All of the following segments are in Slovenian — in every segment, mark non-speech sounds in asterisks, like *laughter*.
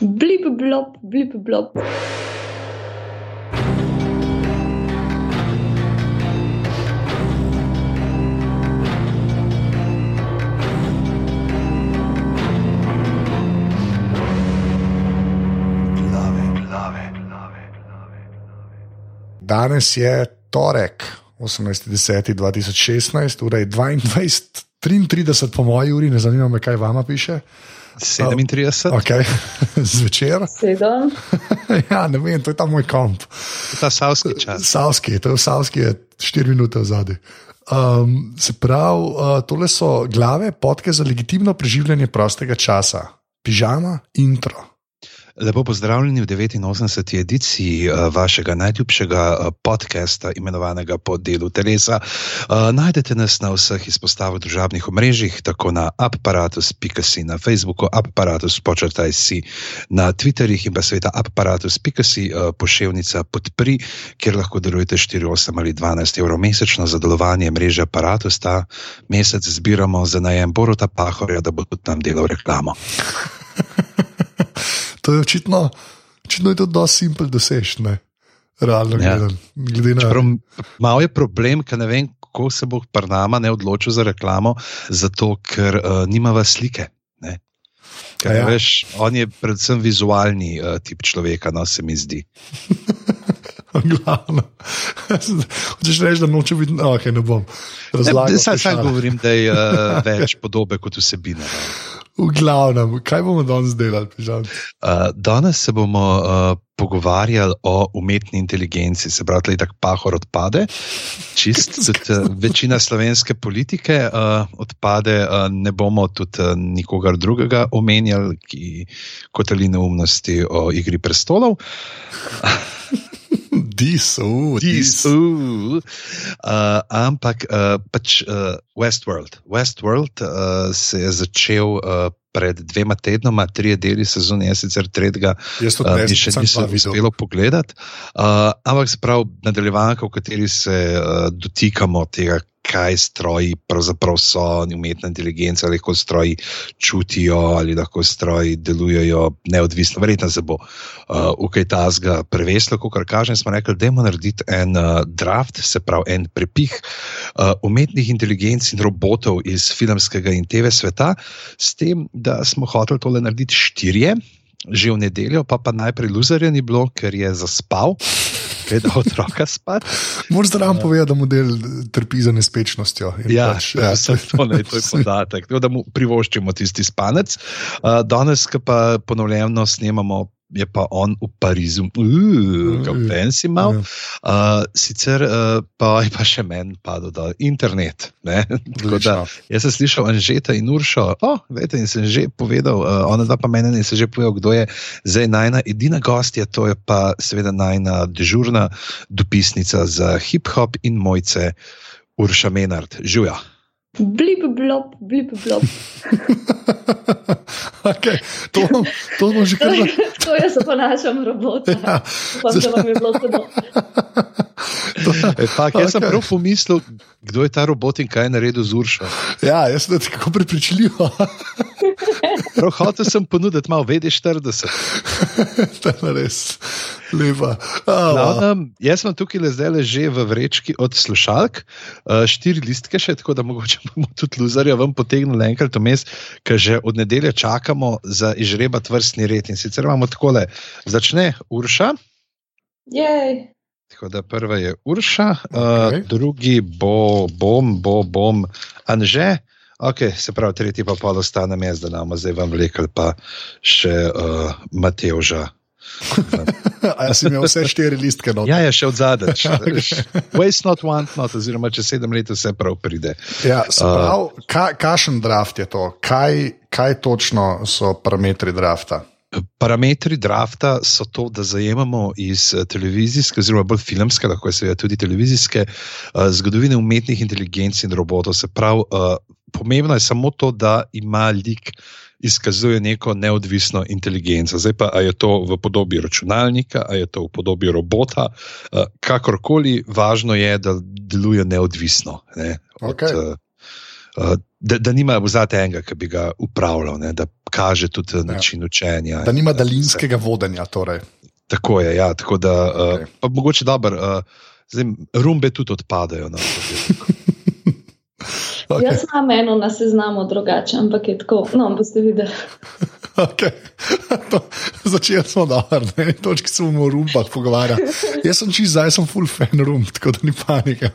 Blip, blop, blip, blop. Danes je torek, 18.10.2016, ura je 22.33 po moji uri, ne zanima me, kaj vama piše. 37, Okay. *laughs* Zvečer. Sedem. *laughs* ja, ne vem, to je ta moj komp. ta savski čas. Savski, to je Savski, je 4 minute zadaj. Um, se pravi, uh, tole so glave, podke za legitimno preživljanje prostega časa, pižama, intro. Lepo pozdravljeni v 89. ediciji uh, vašega najljubšega uh, podcasta, imenovanega Po delu telesa. Uh, najdete nas na vseh izpostavah družabnih omrežjih, tako na aparatus.si, na Facebooku, aparatus, počrtaj si na Twitterjih in pa seveda aparatus.si, uh, pošiljnica podpri, kjer lahko darujete 4, 8 ali 12 evrov mesečno za delovanje mreže aparatus. Ta mesec zbiramo za najem Borota Pahorja, da bo tudi tam delal reklamo. *laughs* To je očitno, očitno je to dosti simpel dosež, ne? Realno Ja. gledano. Na Čeprav Malo je problem, ker ne vem, kako se bo Parnama ne odločil za reklamo, zato ker uh, nimava slike. Ne? Ker, Ja. veš, on je predvsem vizualni uh, tip človeka, no se mi zdi. *laughs* glavno. *laughs* Hočeš reči, da noče biti, no, okay, ne bom. Razlagal. Sam, govorim, da je uh, *laughs* več podobe kot vsebine. V glavnem, kaj bomo danes delali? Uh, danes se bomo uh, pogovarjali o umetni inteligenci, se pravi, da tako pahor odpade. Čist, tudi, uh, večina slovenske politike uh, odpade, uh, ne bomo tudi uh, nikogar drugega omenjali, ki kotali neumnosti o igri prestolov. *laughs* Dis, uh, dis. Uh, uh, ampak uh, pač uh, Westworld. Westworld uh, se je začel uh, pred dvema tednoma, tri deli sezone, jaz sicer tretjega Uh, ne mi še sem niso dva videl. uspelo pogledati. Uh, ampak sprav nadaljevanka, v kateri se uh, dotikamo tega, kaj stroji pravzaprav so, umetna inteligenca, ali lahko stroji čutijo, ali lahko stroji delujejo neodvisno. Verjetno se bo uh, v kaj tasga preveslo, kot kaže. Smo rekli, da moramo narediti en uh, draft, se pravi en prepih uh, umetnih inteligenc in robotov iz filmskega in TV sveta, s tem, da smo hoteli tole narediti štirje že v nedeljo, pa pa najprej luzerja ni bilo, ker je zaspal, ker je dal otroka spat. *laughs* Moraš zraven povedati, da model trpi za nespečnostjo. in Ja, pač, ja, to, to, ne, to je *laughs* podatek. Tako da mu privoščimo tisti spanec. Uh, danes, ko pa ponovljeno snemamo. Je pa on v Parizu, kako fancy mal. Uh, sicer uh, pa je pa še meni padel dol internet. ne. *laughs* Tako da. Jaz sem slišal Anžeta in Uršo, oh, vete, in sem že povedal, uh, ona dva pa meni in sem že povedal, kdo je zdaj najna edina gostja, to je pa seveda najna dežurna dopisnica za hip-hop in mojce Urša Menard. Žuja. Blip, blop, blip, blop. *laughs* okay, to, to bomo že To, kar. je- to jaz oponašam robota. Ja. Upam, da vam je bilo hudo. *laughs* E, tak, jaz sem Okej. prav pomislil, kdo je ta robot in kaj je naredil z Uršo. Ja, jaz sem tako prepričljivo. *laughs* Prav hotel sem ponuditi malo VD40. *laughs* to je res lepa. Glavnem, jaz sem tukaj le zdaj že v vrečki od slušalk, uh, štiri listke še, tako da mogoče bomo tudi luzarja ven potegnili enkrat vmes, ker že od nedelje čakamo za izžrebat vrstni red. In sicer imamo takole, začne Urša, Jej. Tako da prva je Urša, uh, Okej. drugi bo, bom, bo, bom, Anže. Ok, se pravi, tretji pa pa ostanem jaz, da nam zdaj vam vlekel pa še uh, Matevža. *laughs* A jaz sem imel vse štiri listke. No. Ja, je še od zadaj. *laughs* Waste not, want not, oziroma če sedem let vse prav pride. Ja, se pravi, ka, kakšen draft je to? Kaj, kaj točno so parametri drafta? Parametri drafta so to, da zajemamo iz eh, televizijske, oziroma bolj filmske, lahko je seveda tudi televizijske, uh, zgodovine umetnih inteligenc in robotov. Se pravi, uh, pomembno je samo to, da ima lik. Izkazuje neko neodvisno inteligenco. Zdaj pa, a je to v podobi računalnika, a je to v podobi robota, kakorkoli, važno je, da deluje neodvisno. Ne, od, uh, uh, da, da nima vzate enega, ki bi ga upravljal, ne, da kaže tudi način ja. učenja. Da nima daljinskega vodenja. Torej. Tako je, ja, tako da okay. uh, pa mogoče dobro, uh, zdaj rumbe tudi odpadajo. No, *laughs* *laughs* okay. Jaz imam eno na seznamu drugače, ampak je tako, no, boste videli. *laughs* Okay. *laughs* Začeli smo dobro, ne točki se bomo o rumbah pogovarjali. Jaz sem čist zdaj, sem full fan rumb, tako da ni panike.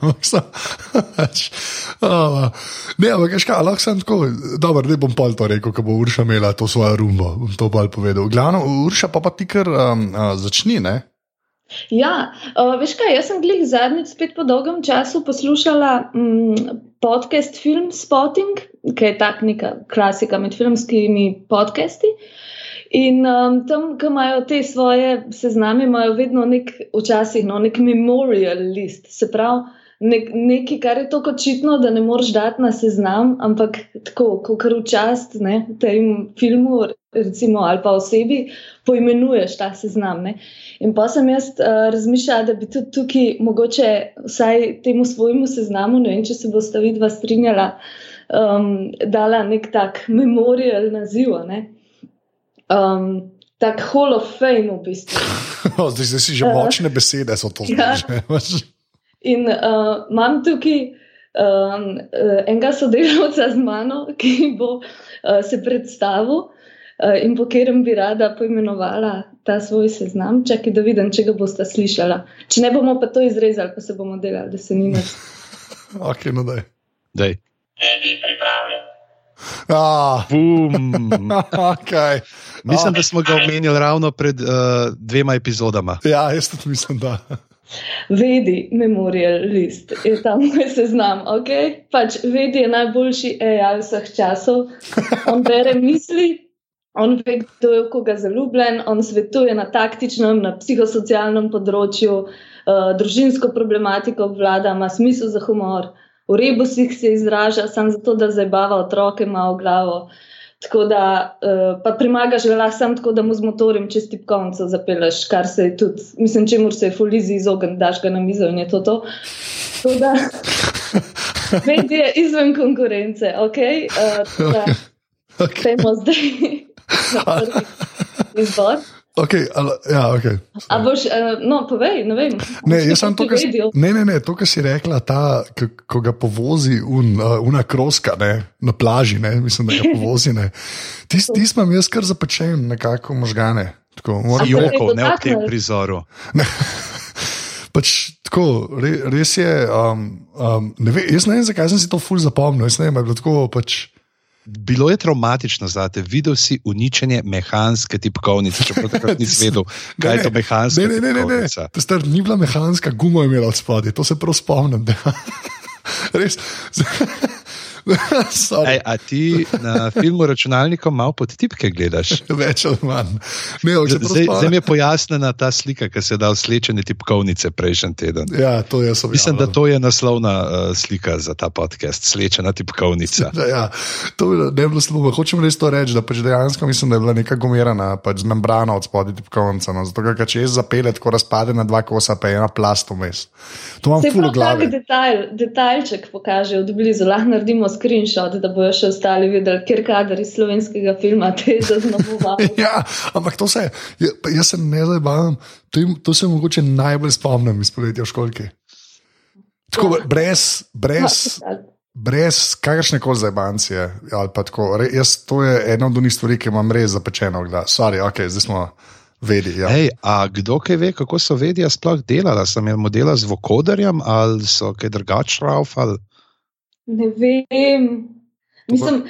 ne, ampak kaj, lahko sem tako, dobro, ne bom pol to rekel, ko bo Urša imela to svojo rumbo, bom to bolj povedal. Glavno, Urša pa pa ti kar um, uh, začni, ne? Ja, uh, veš kaj, jaz sem glih zadnjič spet po dolgem času poslušala um, podcast Film Spotting, ki je tak neka klasika med filmskimi podcasti. In um, tam, ki imajo te svoje sezname, imajo vedno nek, včasih, no, nek memorial list. Se pravi, nek, nekaj, kar je tako očitno, da ne moreš dati na seznam, ampak tako, kot v čast ne, tem filmu, recimo, ali pa osebi, poimenuješ ta seznam. Ne. In pa sem jaz uh, razmišljala, da bi tudi tukaj mogoče vsaj temu svojemu seznamu, ne vem, če se boste vidva strinjala, um, dala nek tak memorial naziv. Um, tak Hall of Fame, v bistvu. *laughs* Zdaj, zdaj si že močne besede, so to ja. zdaj. In uh, imam tukaj um, enega sodelavca z mano, ki bo uh, se predstavil uh, in po katerem bi rada poimenovala ta svoj seznam. Čakaj, da vidim, če ga boste slišali. Če ne bomo pa to izrezali, pa se bomo delali, da se ni več. *laughs* ok, no daj. Eni pripravljen. Ah, okay. Mislim, da smo ga omenili ravno pred uh, dvema epizodama. Ja, jaz tudi mislim, da. Vedi, memorial list je tam, kjer se znam. Okay? Pač vedi je najboljši AI vseh časov. On bere misli, on ve, kdo je v koga zaljubljen, on svetuje na taktičnem, na psihosocialnem področju, uh, družinsko problematiko obvlada, ima smisel za humor v rebusih se izraža, samo zato, da zabava otroke, ima v glavo. Tako da uh, pa primagaš vela samo tako, da mu z motorjem čez tipkovnico zapeleš, kar se je tudi, mislim, če moraš se fulizi izogniti, daš ga na mizo in je to to. Tako da *laughs* vedi je izven konkurence, *laughs* ok? Uh, okay. Temo zdaj izbor. Okay, ali, ja, okay. A boš, uh, no, povej, ne vem. Ne, jaz sem to, kar, ne, ne, ne, to, kar si rekla, ta, ko ga povozi un, uh, una kroska ne, na plaži, ne, mislim, da ga *laughs* povozi. Tisti tis imam jaz kar zapečen nekako možgane. Tako, moram... Joko, ne v tem prizoru. Pač, tako, re, res je, um, um, ne ve, jaz ne vem, zakaj sem si to ful zapomnil. Jaz ne vem, je bilo tako pač. Bilo je traumatično za te, videl si uničenje mehanske tipkovnice, čeprav takrat nisi *laughs* vedel, kaj je to mehanska. Ne, ne, ne, ne, ne. To star, ni bila mehanska, gumo je imela od spodaj, to se prav spomnim. *laughs* Res. *laughs* Ej, a ti na filmu računalnikom malo pod tipke gledaš? *laughs* Več ali manj. Ne, zdaj, zdaj mi je pojasnena ta slika, ki se je dal slečene tipkovnice prejšnji teden. Ja, to je samo. Mislim, da to je naslovna uh, slika za ta podcast, slečena tipkovnica. Ja, *laughs* ja, to bi ne bilo slabo. Hočem res to reči, da pač dejansko mislim, da je bila neka gumirana pač membrana od spodaj tipkovnica. No, zato, ker če jaz zapeljem, tako razpade na dva kosa, pa je ena plast vmes. To imam full glave. Detajl, detajlček pokaže, od blizu lahko naredimo screenshot, da bojo še ostali videli, ker kader iz slovenskega filma te zaznamovali. *laughs* ja, ampak to se, jaz se ne zabavam, to, to se mogoče najbolj spomnim iz poletja v školki. Tako, ja. brez, brez, brez kakršne koli zabancije. Jaz to je ena od unih stvari, ki imam res zapečeno v glavu. Sorry, ok, zdaj smo. Vedi, ja. Ej, a kdo kaj ve, kako so vedija sploh delala? Sem jim modela z vokodarjem ali so kaj drugače raufali? Ne vem. Mislim,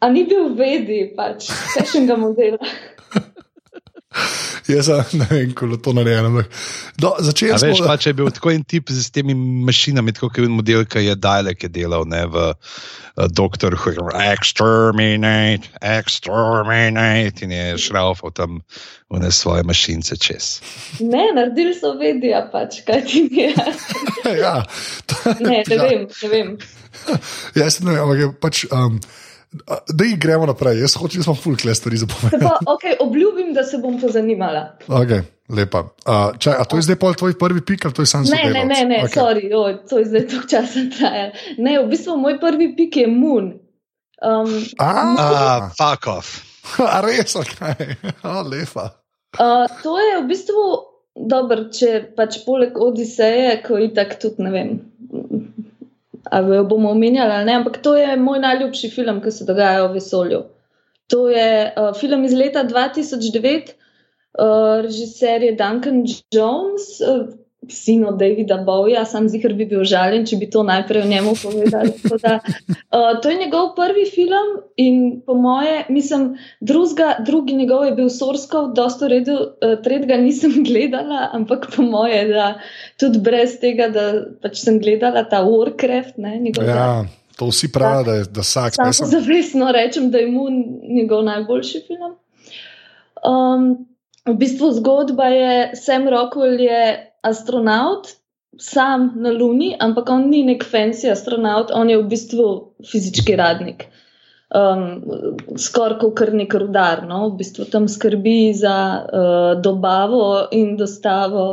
a ni bil vedi, pač, sešenega modela. *laughs* Jaz ne vem, kako to naredim. Začel sem. Pa, če je bil tako en tip z temi mašinami, kot je bil model, ki je Dalek je delal ne, v uh, Doctor Who, exterminate, exterminate in je šraufal tam v ne svoje mašince čez. Ne, naredili so vedija, pač, kaj ti je. *laughs* ja, to, ne, ne ja. vem, ne vem. *laughs* Jaz ne vem, ampak pač. Um, Da, gremo naprej, jaz hočem, da smo fulkle stvari zapovedali. Okay, obljubim, da se bom pozanimala. Okay. lepa. Uh, čaj, a to je zdaj pol tvoj prvi pik, ali to je sam Ne, sodelavec? ne, ne, ne okay. sorry, oj, to je zdaj toliko časa trajalo. Ne, v bistvu moj prvi pik je Moon. Um, A, Ah, fuck off. *laughs* a res, ok, *laughs* a, lepa. uh, to je v bistvu dobro, če pač poleg Odiseje, ko je tako tudi ne vem. Ali jo bomo omenjali ali ne, ampak to je moj najljubši film, ki se dogaja v vesolju. To je uh, film iz leta 2009, uh, režiser je Duncan Jones, uh, sin od Davida Bowja, sam zihar bi bil žaljen, če bi to najprej o njemu povedal. Tako Da, uh, *laughs* to je njegov prvi film in po moje, mislim, drugega, drugi njegov je bil Sorskov, dosta redu, uh, tretjega nisem *laughs* gledala, ampak po moje, da tudi brez tega, da pač sem gledala ta Warcraft, ne, njegov Ja, to vsi pravijo, da je da vsak. Sam jaz sem- zavestno rečem, da je Moon njegov najboljši film. Um, v bistvu zgodba je, Sam Rockwell je astronaut, sam na Luni, ampak on ni nek fancy astronaut, on je v bistvu fizički radnik. Um, Skoraj kot kar nek rudar, no? v bistvu tam skrbi za uh, dobavo in dostavo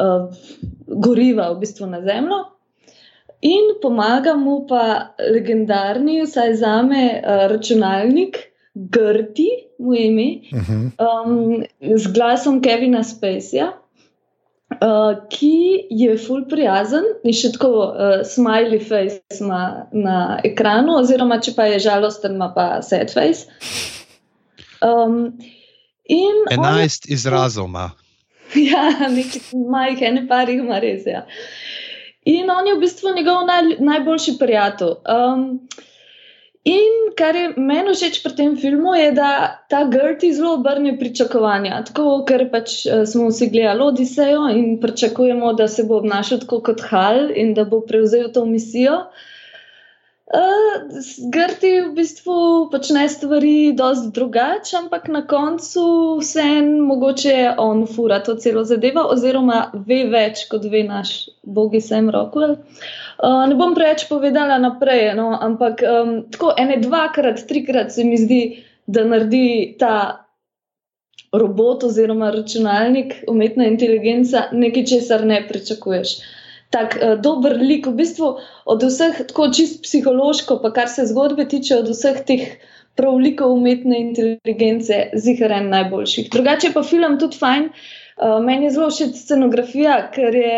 uh, goriva v bistvu na Zemljo. In pomaga mu pa legendarni, vsaj za me, uh, računalnik, Grti, mu je ime, Mhm. um, z glasom Kevina Spaceyja, uh, ki je full prijazen in še tako uh, smiley face ima na ekranu, oziroma če pa je žalosten, ima pa sad face. Um, in on je 11 izrazov ima. *laughs* Ja, nekaj majh, ene par jih ima res. Ja. In on je v bistvu njegov naj, najboljši prijatelj. Um, in kar je meni všeč pri tem filmu, je, da ta Gerti zelo obrne pričakovanja. Tako, ker pač eh, smo vsi gledali Odisejo in pričakujemo, da se bo obnašal tako kot Hal in da bo prevzel to misijo. Uh, Grti v bistvu počne stvari dosti drugače, ampak na koncu vseeno mogoče on fura to celo zadevo, oziroma ve več, kot ve naš bogi Sam Rockwell. Uh, ne bom preveč povedala naprej, no, ampak um, tako ene dvakrat, trikrat se mi zdi, da naredi ta robot oziroma računalnik, umetna inteligenca, nekaj, česar ne pričakuješ tak uh, dober lik, v bistvu od vseh, tako čist psihološko, pa kar se zgodbe tiče, od vseh teh prav likov umetne inteligence, zihar en najboljših. Drugače pa film tudi fajn. Uh, meni je zelo všeč scenografija, ker je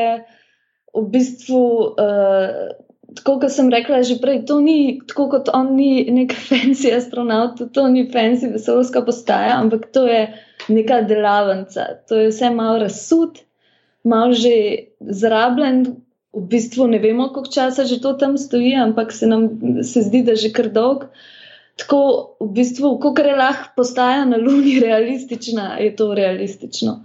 v bistvu. Uh, Tako kot sem rekla že prej, to ni tako, kot on ni nek *laughs* fancy astronaut, to ni fancy vesoljska postaja, ampak to je neka delavnica. To je vse malo razsud, malo že zrabljen, v bistvu ne vemo, koliko časa že to tam stoji, ampak se nam se zdi, da že kar dolg. Tako v bistvu, kot je lahko postaja na Luni *laughs* realistična, je to realistično.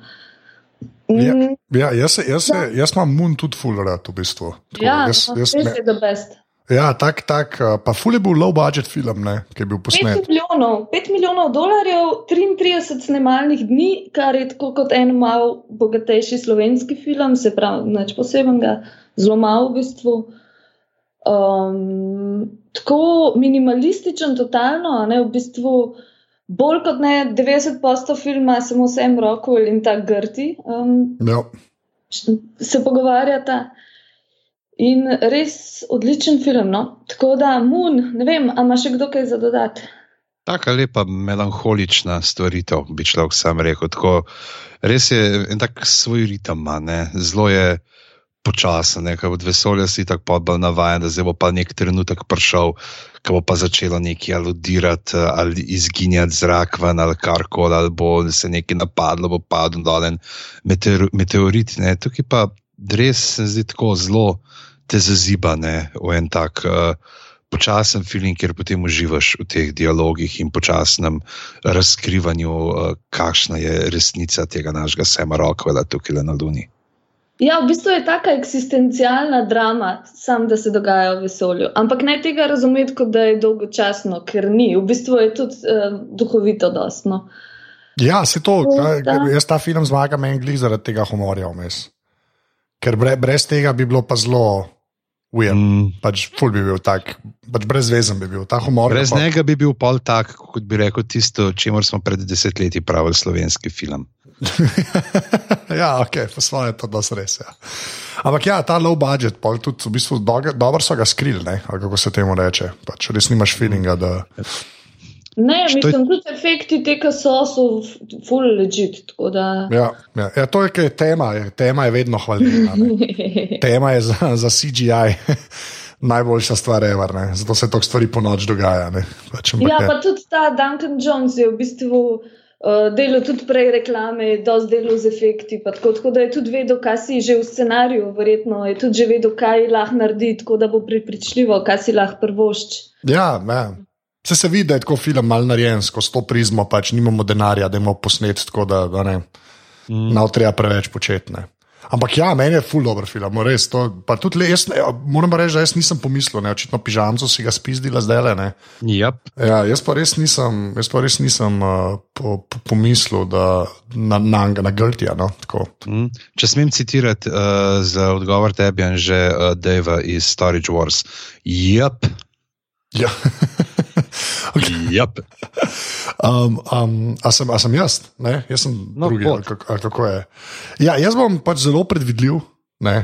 Ja. Ja, jaz, se- jaz, se- jaz imam Moon tudi full rad, v bistvu. Tako, ja, jaz, no, jaz, ne, je the best. ja, tak, tak, uh, pa full je bil low budget film, ne, ki je bil 5 posnet. milijonov, 5 milijonov dolarjev, 33 snemalnih dni, kar je tako kot en mal bogatejši slovenski film, se pravi, nič posebenega, zelo malo v bistvu. Um, tako minimalističen, totalno, a ne v bistvu. Bolj kot ne 90% filma, samo Sam Rockwell in ta Grti um, Ja. se pogovarjata. In res odličen film. No? Tako da, Moon, ne vem, ali ima še kdo kaj za dodati. Taka lepa, melankolična stvaritev, bi človek sam rekel. Tako, res je en tak svoj ritem, zelo je počasen, ne? ker od vesolja si tako podbal navaden, da zdaj bo pa nek trenutek prišel, ko bo pa začelo nekaj aludirati ali izginjati zrak ven ali karkoli, ali bo se nekaj napadlo, bo padlo dol en meteor, meteorit. Ne? Tukaj pa res se zdi tako zelo te zazibane v en tak. Uh, počasen film, kjer potem uživaš v teh dialogih in počasnem razkrivanju, uh, kakšna je resnica tega našega Sema Rockwella tukaj na Luni. Ja, v bistvu je taka eksistencialna drama, sam da se dogaja v vesolju. Ampak ne tega razumeti, kot da je dolgočasno, ker ni. V bistvu je tudi uh, duhovito dostno. Ja, se to, kaj, Da. jaz ta film zmagam en glih zaradi tega humorja vmes. Ker bre, brez tega bi bilo pa zelo. Mm. Pač ful bi bil tak, pač brezvezen bi bil. Ta humor. Brez pa, njega bi bil pol tak, kot bi rekel, tisto, čemu smo pred desetletji pravili slovenski film. *laughs* ja, ok, po svoje to da res. Ja. Ampak ja, ta low budget, pol tudi v bistvu doga- dobro so ga skrili, ne, ali kako se temu reče. Pač res nimaš feelinga, da. Ne, je- mislim, tudi efekti te, ki so, so full legit. Da... Ja, ja. ja to je, je tema, je, tema je vedno hvaležna. *laughs* Tema je za, za CGI. *laughs* Najboljša stvar, ever, ne. zato se to stvari po noč dogaja. ne. Pač, Ja, je. pa tudi ta Duncan Jones je v bistvu uh, delal tudi prej reklame, dosti delal z efekti. pa Tako, tako da je tudi vedel, kaj si že v scenariju, verjetno je tudi že vedel, kaj lahko naredi, tako da bo prepričljivo, kaj si lahko prvošč. Ja, ja. Se, se vidi, da je tako film mal narejen skozi to prizmo, pač nimamo denarja, da imamo posnet, tako da, da ne, Mm. ne treba preveč početi. Ampak ja, meni je ful dobro film, res. To, le, jaz, moram reči, da jaz nisem pomislil, ne, očitno pižamco si ga spizdila zdaj le. Yep. Ja, jaz pa res nisem, jaz pa res nisem uh, po, po, pomislil, da na, na, na Grtija. No, tako. Mm. Če smem citirati uh, za odgovor tebi, že uh, Deva iz Storage Wars. Yep. ja. *laughs* Yep. Um, um, a, sem, a sem jaz? Ne? Jaz sem No, drugi. ali Kako, ali kako je? Ja, jaz bom pač zelo predvidljiv ne?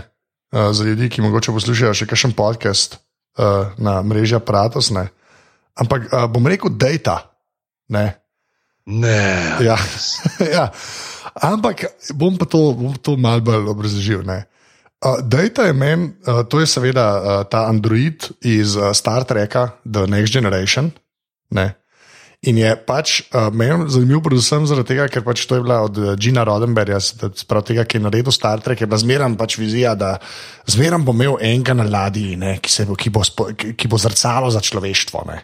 uh, za ljudi, ki mogoče poslušajo še kakšen podcast uh, na mreži Apparatus. Ne? Ampak uh, bom rekel, data. Ne? Ne. Ja. *laughs* ja. Ampak bom pa to, bom to malo bolj obrazložil. ne. Uh, Data je meni, uh, to je seveda uh, ta android iz uh, Star Treka, The Next Generation. Ne? In je pač uh, meni zanimiv, predvsem zaradi tega, ker pač to je bila od uh, Gina Rodenberga, sprav tega, ki je naredil Star Trek, je bila zmeraj pač vizija, da zmeraj bo imel enega na ladji, ne, ki, se bo, ki, bo, ki, ki bo zrcalo za človeštvo. Ne.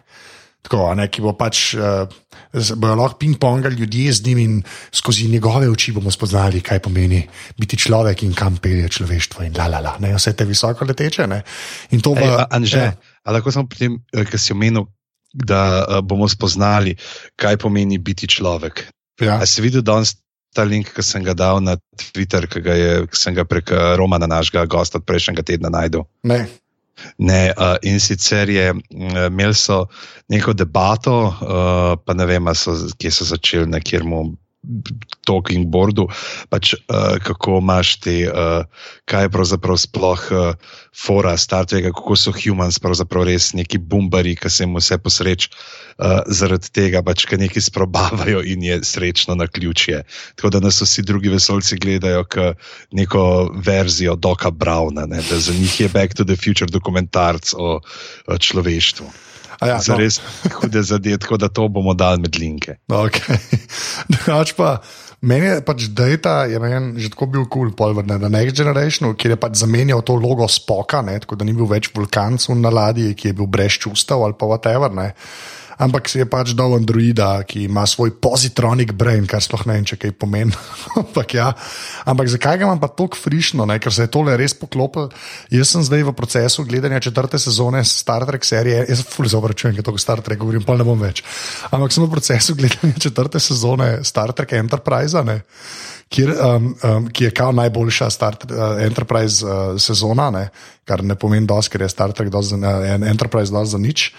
Tako, a ne, ki bo pač, uh, bojo lahko ping-pongali ljudje z njim in skozi njegove oči bomo spoznali, kaj pomeni biti človek in kam pelje človeštvo in la la la, ne, vse te visoko leteče. Ne. In to bo, Anže, ja. a lahko samo pri tem, eh, kar si omenil, da uh, bomo spoznali, kaj pomeni biti človek. Ja, A si videl danes ta link, ki sem ga dal na Twitter, ki, ga je, ki sem ga prek eh, Romana, našega gosta od prejšnjega tedna, najdel? ne, Ne, uh, in sicer je mm, imeli so neko debato, uh, pa ne vem, so, kje so začeli, na kjermu talking boardu, pač uh, kako imaš te, uh, kaj je pravzaprav sploh uh, fora Star Treka, kako so humans pravzaprav res neki bumbari, ki se jim vse posreč uh, zaradi tega, pač, ki nekaj sprobavajo in je srečno na ključje. Tako da nas vsi drugi vesolci gledajo kot neko verzijo Doka Brauna, ne, da za njih je Back to the Future dokumentarc o, o človeštvu. a ja, Za res hude zadeve, tako da to bomo dali med linke. Okay. *laughs* Drugač pa, meni je pač data, je meni že tako bil kul, cool, na The Next Generationu, kjer je pač zamenjal to logo spoka, ne, tako da ni bil več vulkanc na ladji, ki je bil brez čustev ali pa whatever. Ne. Ampak si je pač dal androida, ki ima svoj pozitronic brain, kar sploh ne vem, če kaj pomeni. *laughs* Ampak, ja. Ampak zakaj ga imam pa tako frišno, ne? ker se je tole res poklopil. Jaz sem zdaj v procesu gledanja četrte sezone Star Trek serije, jaz sem fully zavrčujem, ker to Star Trek govorim, pa ne bom več. Ampak sem v procesu gledanja četrte sezone Star Trek Enterprise. Ne? Kjer, um, um, ki je kao najboljša Star Trek uh, Enterprise uh, sezona, ne? kar ne pomeni dosti, ker je Star Trek za, uh, Enterprise dosti za nič.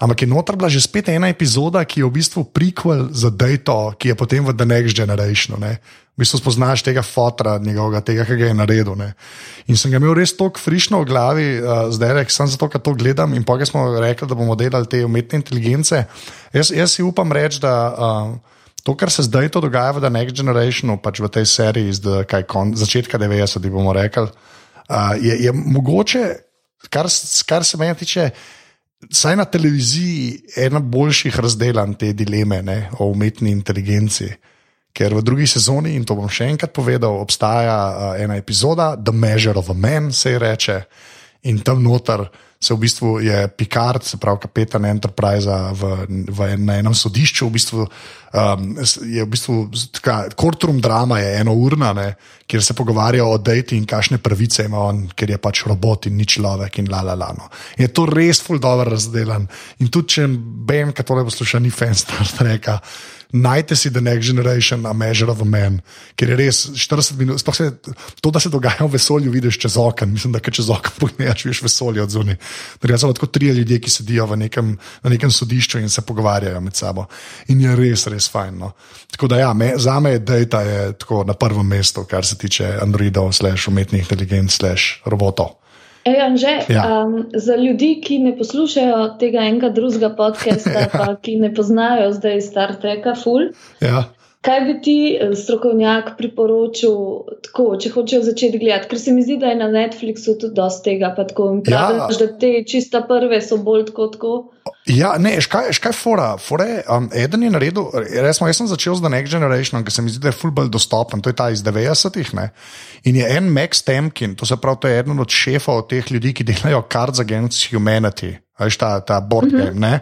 Ampak je noter bila že spet ena epizoda, ki je v bistvu prequel za Dayto, ki je potem v The Next Generation. Ne? V bistvu spoznaš tega fotra, njegovega, tega, ki ga je naredil. Ne? In sem ga imel res tako frišno v glavi, uh, zdaj rek, sem zato, ker to gledam. In pa smo rekli, da bomo delali te umetne inteligence. Jaz, jaz si upam reči, da. Uh, To, kar se zdaj dogaja v The Next Generationu, pač v tej seriji iz the, kaj, kon, začetka 90-ih, bomo rekli, uh, je, je mogoče, kar, kar se meni tiče, saj na televiziji ena boljših razdelanj te dileme ne, o umetni inteligenci. Ker v drugi sezoni, in to bom še enkrat povedal, obstaja uh, ena epizoda, The Measure of a Man, se ji reče, in tam noter se v bistvu je Picard, se pravi kapetan Enterprise v, v, na enem sodišču, v bistvu, um, je v bistvu taka, courtroom drama, je eno urna, ne, kjer se pogovarjajo o dejti in kakšne pravice ima on, ker je pač robot in ni človek in la la la. No. In je to res ful dobro razdelan. In tudi če Ben, ki tole posluša, ni fan Star Treka, najte si The Next Generation, A Measure of a Man, ker je res 40 minut, sploh se to, da se dogaja v vesolju, vidiš čez okno. Mislim, da če čez okno pogledaš, vidiš vesolje od zunaj. Torej, so tako tri ljudje, ki sedijo nekem, na nekem sodišču in se pogovarjajo med sabo. In je res, res fajn. No. Tako da, ja, me, za me je data je na prvem mestu, kar se tiče Androidov, slash umetnih inteligenc, slash robotov. Ej, Anže, ja. um, za ljudi, ki ne poslušajo tega enega drugega podcasta, ja. *laughs* pa ki ne poznajo zdaj Star Treka, Full. Ja. Kaj bi ti, eh, strokovnjak, priporočil, tako, če hočejo začeti gledati? Ker se mi zdi, da je na Netflixu tudi dosti tega. Praviš, ja. da te čista prve so bolj tako. tako. Ja, ne, škaj, škaj fora. Fore, um, eden je naredil, resmo, jaz sem začel z The Next Generation, ker se mi zdi, da je fulbol dostopen. To je ta iz 90-ih. In je en Max Temkin, to, pravi, to je eden od šefov teh ljudi, ki delajo Cards Against Humanity. Veš, ta, ta board mhm. game. Uh -huh.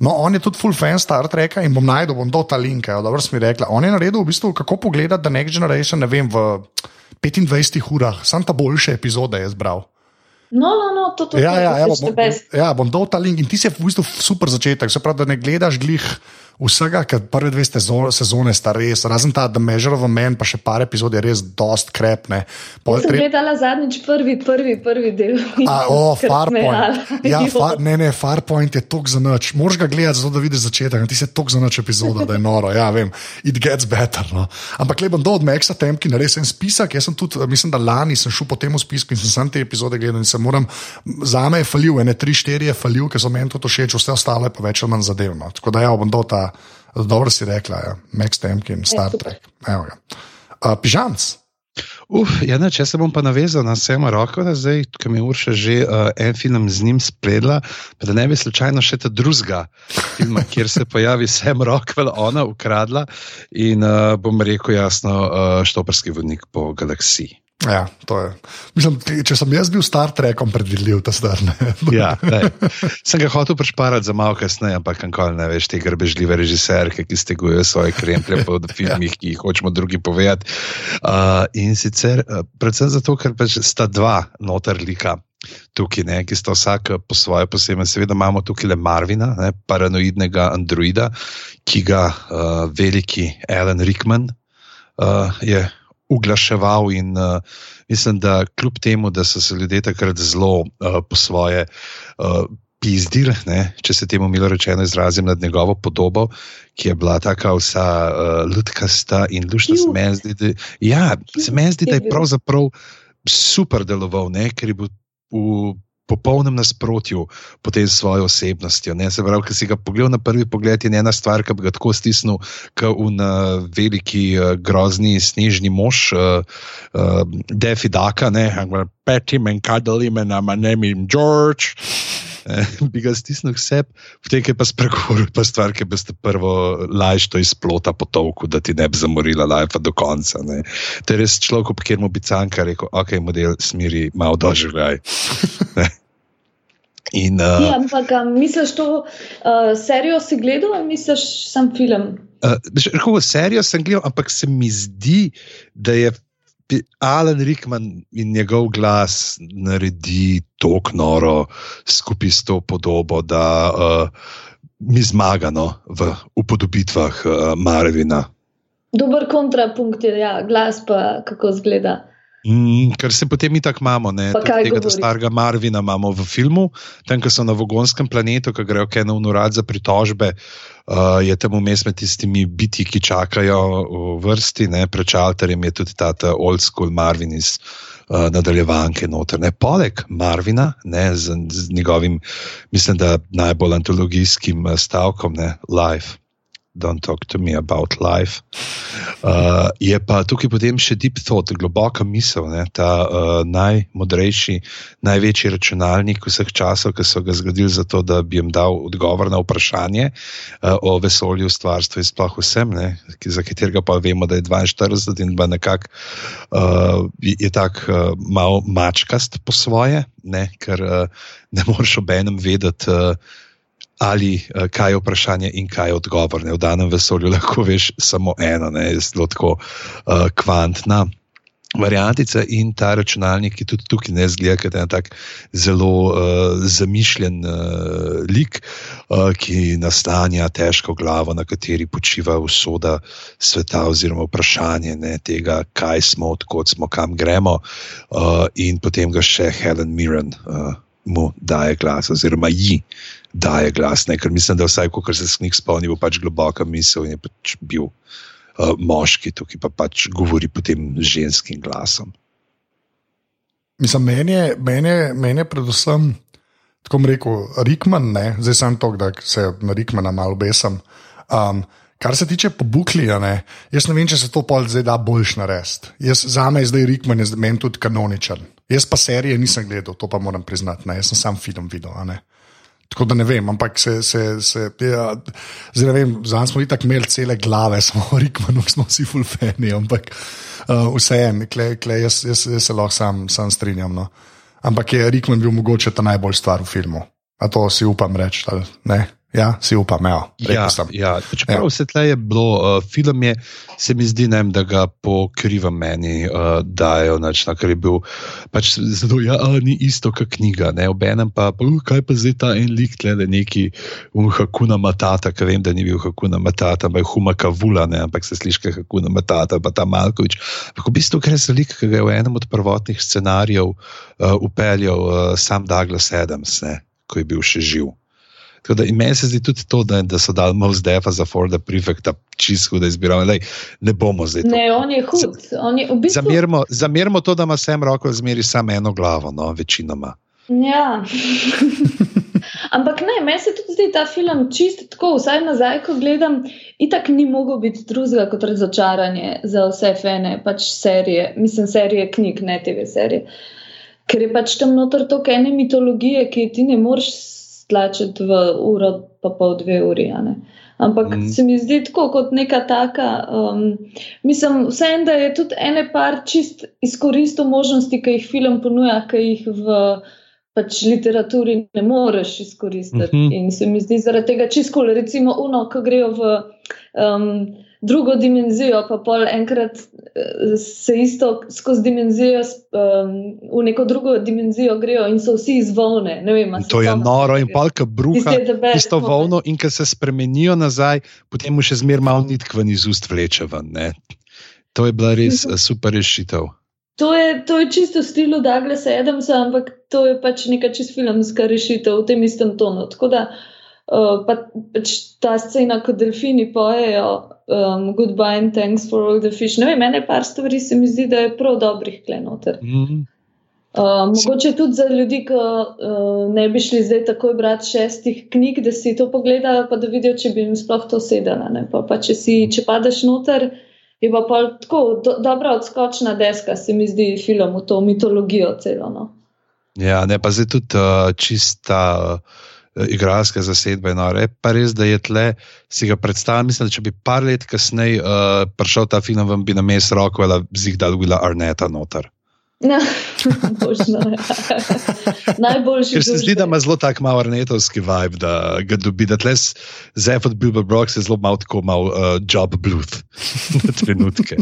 No, on je tudi full fan Star Treka in bom najdel, bom dal ta link. Dobro, sem rekla. On je naredil v bistvu, kako pogledati The Next Generation, ne vem, v 25 urah, sam ta boljše epizode je zbral. No, no, no, to, to, ja, ja, ja, bom, ja, bom dal ta link in ti si v bistvu super začetek. Se pravi, da ne gledaš glih vsega, ker prve dve sezone sta res, razen ta The Measure of a Man, pa še par epizod je res dost krepne. Jaz sem tre... gledala zadnjič prvi, prvi, prvi del. A, o, *laughs* Farpoint. Ja, far, ne, ne, Farpoint je tok za noč. Moraš ga gledati, zato da vidiš začetek, ti se tok za noč epizoda, da je noro. Ja, vem, it gets better. No. Ampak le bom dol od Maxa Temki, naredil sem spisek, jaz sem tudi, mislim, da lani sem šel po tem spisku in sem sam te epizode gledal in se moram, za me je falil, ene tri, štiri je falil, ker so meni to všeč, vse ostalo je pa več ali manj zadevno. Tako da ja, bom dol ta dobro si rekla, ja. Max Temkin, Star Trek. Uh, Pižamc. Uf, ja, ne, če se bom pa navezal na Sema Roko, da zdaj, ki mi je Urša že uh, en film z njim spredla, da ne bi slučajno še ta druga filma, *laughs* kjer se pojavi Sem Rockwell, ona ukradla in uh, bom rekel jasno, uh, štoprski vodnik po galaksiji. Ja, Mislim, če sem jaz bil Star Trekom predvidljiv, ta star. *laughs* ja, sem ga hotel prešparati za malo kasneje, ampak kankoli ne veš, te grbežljive režiserke, ki stegujejo svoje kremplje po *laughs* filmih, ki jih hočemo drugi povedati. Uh, in sicer uh, predvsem zato, ker pač sta dva notar lika. Tukaj, ne, ki sta vsak po svoje posebej. Seveda imamo tukaj le Marvina, ne, paranoidnega androida, ki ga uh, veliki Alan Rickman uh, je uglaševal. In uh, mislim, da kljub temu, da so se ljudje takrat zelo uh, po svoje. Uh, Pizdil, ne, če se temu milo rečeno izrazim nad njegovo podobo, ki je bila tako vsa uh, lutkasta in lušna. Se meni zdi, da, ja, se meni zdi, da je pravzaprav super deloval, ne, ker je bil v popolnem nasprotju potem s svojo osebnostjo. Ne? Se pravi, ki si ga pogledal na prvi pogled, je ena stvar, ki bi ga tako stisnil, kot v veliki, uh, grozni, snežni mož, uh, uh, Defi Daka, ne, petim in kadelim, in ima ime George. Bi ga stisnil vse, potem je pa spregovoril, pa stvar, ki bi ste prvo laž to izplota po toku, da ti ne bi zamorila lajfa do konca. Ne. To je res človek, po katerem bi canka rekel, ok, model smiri, malo doživljaj. *laughs* In, uh, ja, ampak misliš, to uh, serijo si gledal ali misliš sam film? Uh, Rekovo serijo sem gledal, ampak se mi zdi, da je Alan Rickman in njegov glas naredi tako noro skupaj s to podobo, da uh, mi zmagano v upodobitvah uh, Marvina. Dober kontrapunkt je, ja, glas pa kako zgleda. Mm, ker se potem mi tako imamo, ne, tega starega Marvina imamo v filmu, tam, ko so na Vogonskem planetu, ki grejo na urad za pritožbe, uh, je tam vmes med tistimi biti, ki čakajo v vrsti, ne, pred Čalterjem je tudi ta, ta old school Marvin iz uh, nadaljevanke noter. Ne. Poleg Marvina, ne, z, z njegovim, mislim, da najbolj antologijskim uh, stavkom, ne, life. Don't talk to me about life. Uh, je pa tukaj potem še deep thought, globoka misel, ne, ta uh, najmodrejši, največji računalnik vseh časov, ki so ga zgradili za to, da bi jim dal odgovor na vprašanje uh, o vesolju, stvarstvu in sploh vsem, ne, za katerega pa vemo, da je 42 in da nekako uh, je tako uh, malo mačkast po svoje, ne, ker uh, ne moreš ob enem vedeti. Uh, ali uh, kaj je vprašanje in kaj je odgovor. Ne? V danem vesolju lahko veš samo eno, ne? je zelo tako uh, kvantna. variantice in ta računalnik, ki tudi tukaj ne zgleda, kot je en tak zelo uh, zamišljen uh, lik, uh, ki nastanja težko glavo, na kateri počiva usoda sveta, oziroma vprašanje ne, tega, kaj smo, odkot smo, kam gremo, uh, in potem ga še Helen Mirren uh, mu daje glas, oziroma ji. Daje glas, ne? ker mislim, da vsaj, ko se s knjig spomni, bo pač globoka misel in je pač bil uh, moški, tukaj pa pač govori potem ženskim glasom. Mislim, meni je, meni je, meni je predvsem, tako rekel, Rikman, ne? zdaj sem to, da se na Rikmana malo besam. Um, kar se tiče pobuklija, ne? jaz ne vem, če se to pol zdaj da boljš narediti. Za me je zdaj Rikman, je meni tudi kanoničen. Jaz pa serije nisem gledal, to pa moram priznati, ne? jaz sem sam film videl. Tako da ne vem, ampak se, se, se ja, zdaj ne vem, zdaj smo tako imeli cele glave, *laughs* smo rekli, smo vsi fulfeni, ampak uh, vseeno, jaz, jaz, jaz se lahko sam, sam strinjam. No. Ampak je Rikman bil mogoče ta najbolj stvar v filmu. A to si upam reči, ali ne? Ja, si upam, ja. Ja, ja. Čeprav ja. vse tle je bilo, uh, film je, se mi zdi, ne, da ga po krivem meni uh, dajo, nač, na, ker je bil pač zelo, ja, ni isto kot knjiga. Obenem pa, pa uh, kaj pa zdaj ta en lik, tle je neki Hakuna Matata, ker vem, da ni bil Hakuna Matata, ampak je Humaka Vula, ne, ampak se sliši Hakuna Matata, pa ta Malkovič. Ampak v bistvu gre za lik, ki ga je v enem od prvotnih scenarijev uh, upeljal uh, sam Douglas Adams, ne, ko je bil še živ. Da, in meni se zdi tudi to, da, da so dali Most Defa za Forda Prefecta čisto huda izbira. Lej, ne bomo zdaj. Ne, on je hud. On je v bistvu... zamerimo, zamerimo to, da ima sem roko zmeri samo eno glavo, no, večinoma. Ja. *laughs* Ampak ne, meni se tudi zdi ta film čist tako, vsaj nazaj, ko gledam, itak ni mogel biti drugega kot razočaranje za vse fene, pač serije, mislim, serije knjig, ne TV serije. Ker je pač tam noter toliko ene mitologije, ki ti ne moreš stlačiti v uro, pa pol dve uri. Ampak mm. se mi zdi tako kot neka taka. Um, mislim, vseeno, da je tudi ene par čist izkoristil možnosti, ki jih film ponuja, ki jih v pač, literaturi ne moreš izkoristiti. Mm -hmm. In se mi zdi zaradi tega čisto, recimo, uno, ko grejo v. Um, drugo dimenzijo, pa pol enkrat eh, se isto skozi dimenzijo, um, v neko drugo dimenzijo grejo in so vsi izvolne. Vem, to je noro in palka bruha, isto volno in ker se spremenijo nazaj, potem mu še zmer malo nitkven iz ust vleče ven. Ne? To je bila res mhm. super rešitev. To je, to je čisto v stilu Douglasa Adamsa, ampak to je pač neka čisto filmska rešitev v tem istem tonu. Tako da uh, pa, pač ta scena, ko delfini pojejo, um, goodbye and thanks for all the fish. Ne vem, mene par stvari se mi zdi, da je prav dobrih klenoter. Mm -hmm. Uh, mogoče tudi za ljudi, ki uh, ne bi šli zdaj takoj brati šestih knjig, da si to pogledajo, pa da vidijo, če bi jim sploh to sedelo. Pa, pa če, si, če padeš noter, je pa tako do, dobra odskočna deska, se mi zdi, film v to mitologijo celo. No. Ja, ne pa zdaj tudi uh, čista. Uh, igralske zasedbe. No, je pa res, da je tle, si ga predstavljam, mislim, da če bi par let kasneje uh, prišel ta film, vam bi na mestu roko ali zig dal Willa Arneta noter. No, *laughs* *laughs* Najboljši. Ker se zdi, da ima zelo tak malo arnetovski vibe, da ga dobi. Da tle Zef od Bilbo Brooks je zelo malo tako mal uh, job bluth *laughs* na trenutke.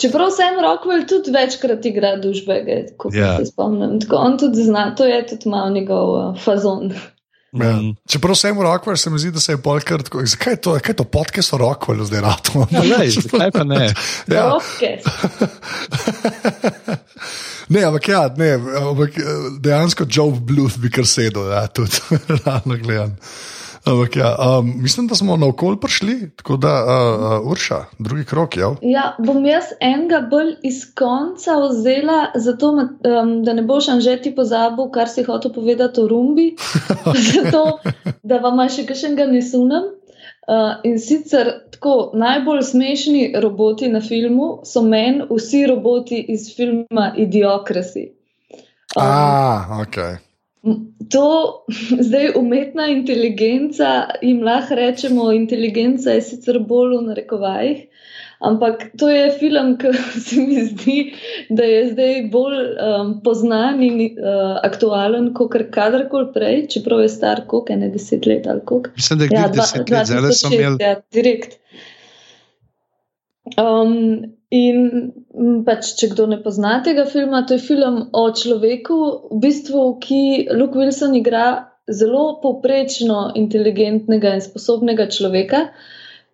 Čeprav Sam Rockwell tudi večkrat igra družbege, kot ja. se spomnim. Tako on tudi zna, to je tudi malo njegov uh, fazon. Ja. Mm. Čeprav sem v Rockwell, se mi zdi, da se je polkar tako. Zakaj je to, kaj je to podcast o Rockwellu zdaj rado? Ja, zakaj pa ne? Ja. *laughs* ne, ampak ja, ne, ampak dejansko Joe Bluth bi kar sedel, ja, tudi *laughs* realno gledam. Ampak, ja, um, mislim, da smo na okolje prišli, tako da, uh, uh, Urša, drugi krok. Ja. ja, bom jaz enega bolj iz konca vzela, zato, um, da ne boš že ti pozabil, kar si hotel povedati o rumbi. *laughs* zato, da vam še kaj ne sunem. Uh, in sicer tako najbolj smešni roboti na filmu so meni vsi roboti iz filma Idiokrasi. Um, ah, ok. To *laughs* zdaj umetna inteligenca, jim lahko rečemo, inteligenca je sicer bolj v narekovajih, ampak to je film, ki *laughs* se mi zdi, da je zdaj bolj um, poznan in uh, aktualen kot kadarkoli prej, čeprav je star koliko, ne deset let ali koliko. Mislim, da je ja, deset let, zelo sem imel. Ja, direkt. Um, In pač, če kdo ne pozna tega filma, to je film o človeku, v bistvu, ki Luke Wilson igra zelo povprečno inteligentnega in sposobnega človeka,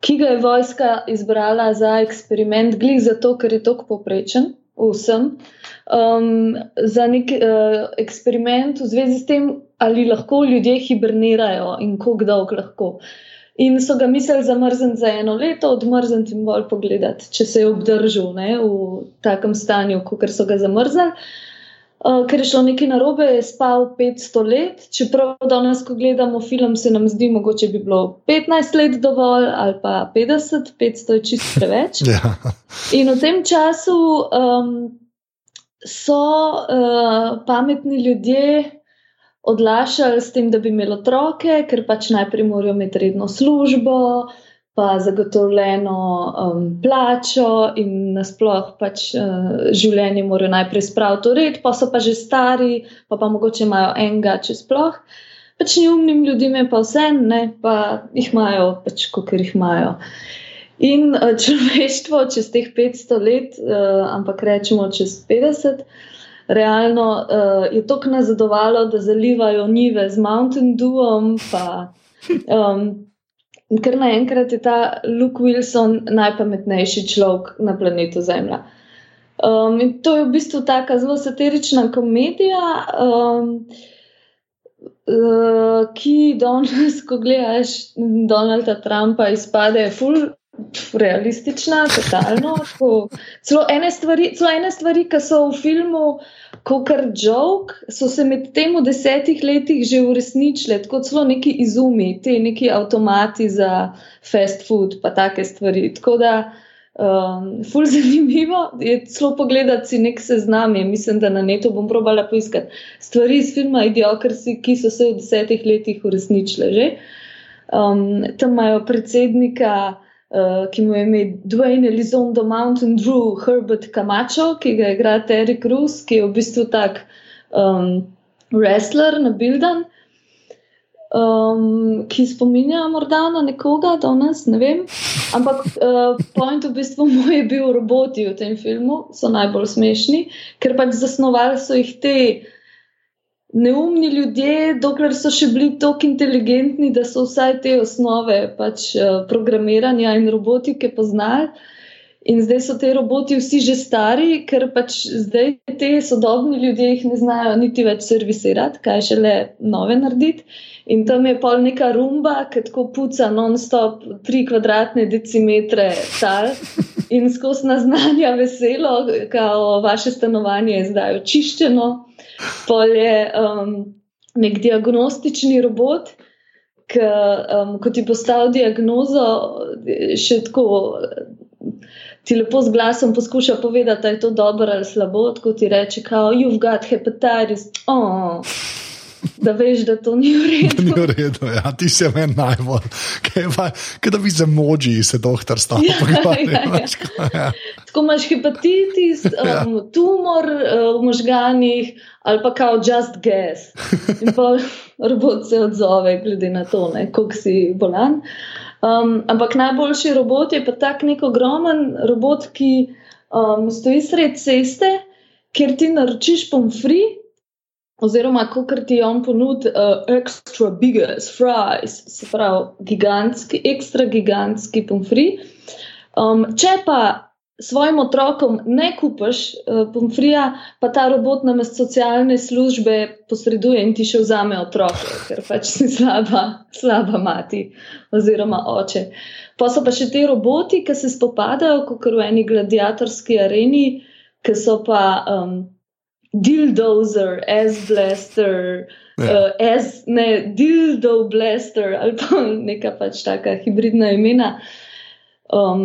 ki ga je vojska izbrala za eksperiment, glih zato, ker je tako povprečen vsem, um, za nek uh, eksperiment v zvezi s tem, ali lahko ljudje hibernirajo in kako dolgo lahko. In so ga mislili zamrzniti za eno leto, odmrzniti in bolj pogledati, če se je obdržal ne, v takem stanju, kot so ga zamrznili. Uh, ker je šlo nekaj narobe, je spal 500 let, čeprav danes, ko gledamo film, se nam zdi, mogoče bi bilo 15 let dovolj ali pa 50, 500 je čisto preveč. *laughs* Ja. In v tem času um, so uh, pametni ljudje odlašali s tem, da bi imeli otroke, ker pač najprej morajo imeti redno službo, pa zagotovljeno um, plačo in nasploh pač uh, življenje morajo najprej spraviti v red, pa so pa že stari, pa pa mogoče imajo enega, če sploh. Pač neumnim ljudem je pa vse, ne pa jih imajo, pač kot jih imajo. In uh, *laughs* človeštvo čez teh 500 let, uh, ampak rečemo čez 50 realno uh, je to nazadovalo, da zalivajo njive z Mountain Dewom. Pa, *laughs* um, ker naenkrat je ta Luke Wilson najpametnejši človek na planetu Zemlja. Um, in to je v bistvu tako zelo satirična komedija, um, uh, ki danes, ko gledaš Donalda Trumpa, izpade ful. Realistična, totalno. Celo ene stvari, celo ene stvari ki so v filmu, kot kar jok, so se med tem v desetih letih že uresničile, tako celo neki izumi, te neki avtomati za fast food, pa take stvari. Tako da, um, ful zanimivo je celo pogledati si nek seznam, je, mislim, da na netu bom probala poiskati stvari iz filma Idiokrasi, ki so se v desetih letih uresničile že. Um, tam imajo predsednika. Uh, ki mu je ime Dwayne Elizondo Mountain Drew Herbert Camacho, ki ga igra Terry Cruz, ki je v bistvu tak um, wrestler na Bildan, um, ki spominja morda na nekoga, da nas ne vem. Ampak uh, point v bistvu moj je bil roboti v tem filmu, so najbolj smešni, ker pač zasnovali so jih te neumni ljudje, dokler so še bili tako inteligentni, da so vsaj te osnove pač, uh, programiranja in robotike poznali. In zdaj so te roboti vsi že stari, ker pač zdaj te sodobni ljudje jih ne znajo niti več servisirati, kaj še le nove narediti. In tam je pol neka rumba, ki tako puca non-stop tri kvadratne decimetre tal in skozi naznanja veselo, kao vaše stanovanje je zdaj očiščeno pol je um, nek diagnostični robot, ki um, ti postavi diagnozo, še tako. Ti lepo z glasom poskuša povedati, da je to dobro ali slabo, kot ti reče, kao, you've got hepatitis. Oh da veš, da to ni v redu. Ni v redu, ja, ti si meni najbolj. Kaj da bi za moči se doktor stal ja, pogovarjati. Ja, ja. Tako imaš hepatitis, ja. um, tumor uh, v možganjih ali pa kao just gas. In pa *laughs* robot se odzove, glede na to, koliko si bolan. Um, ampak najboljši robot je pa tak nek ogromen robot, ki um, stoji sred ceste, kjer ti naročiš pomfri oziroma kot ti on ponudi, uh, extra biggest fries, se pravi, gigantski, ekstra gigantski pomfri. Um, če pa svojim otrokom ne kupaš uh, pomfrija, pa ta robot nam iz socialne službe posreduje in ti še vzame otroke, ker pač si slaba, slaba mati oziroma oče. Pa so pa še te roboti, ki se spopadajo, kot v eni gladiatorski areni, ki so pa. Um, dildozer, S-blaster, ja. uh, S, ne, dildo blaster ali pa *laughs* neka pač taka hibridna imena, um,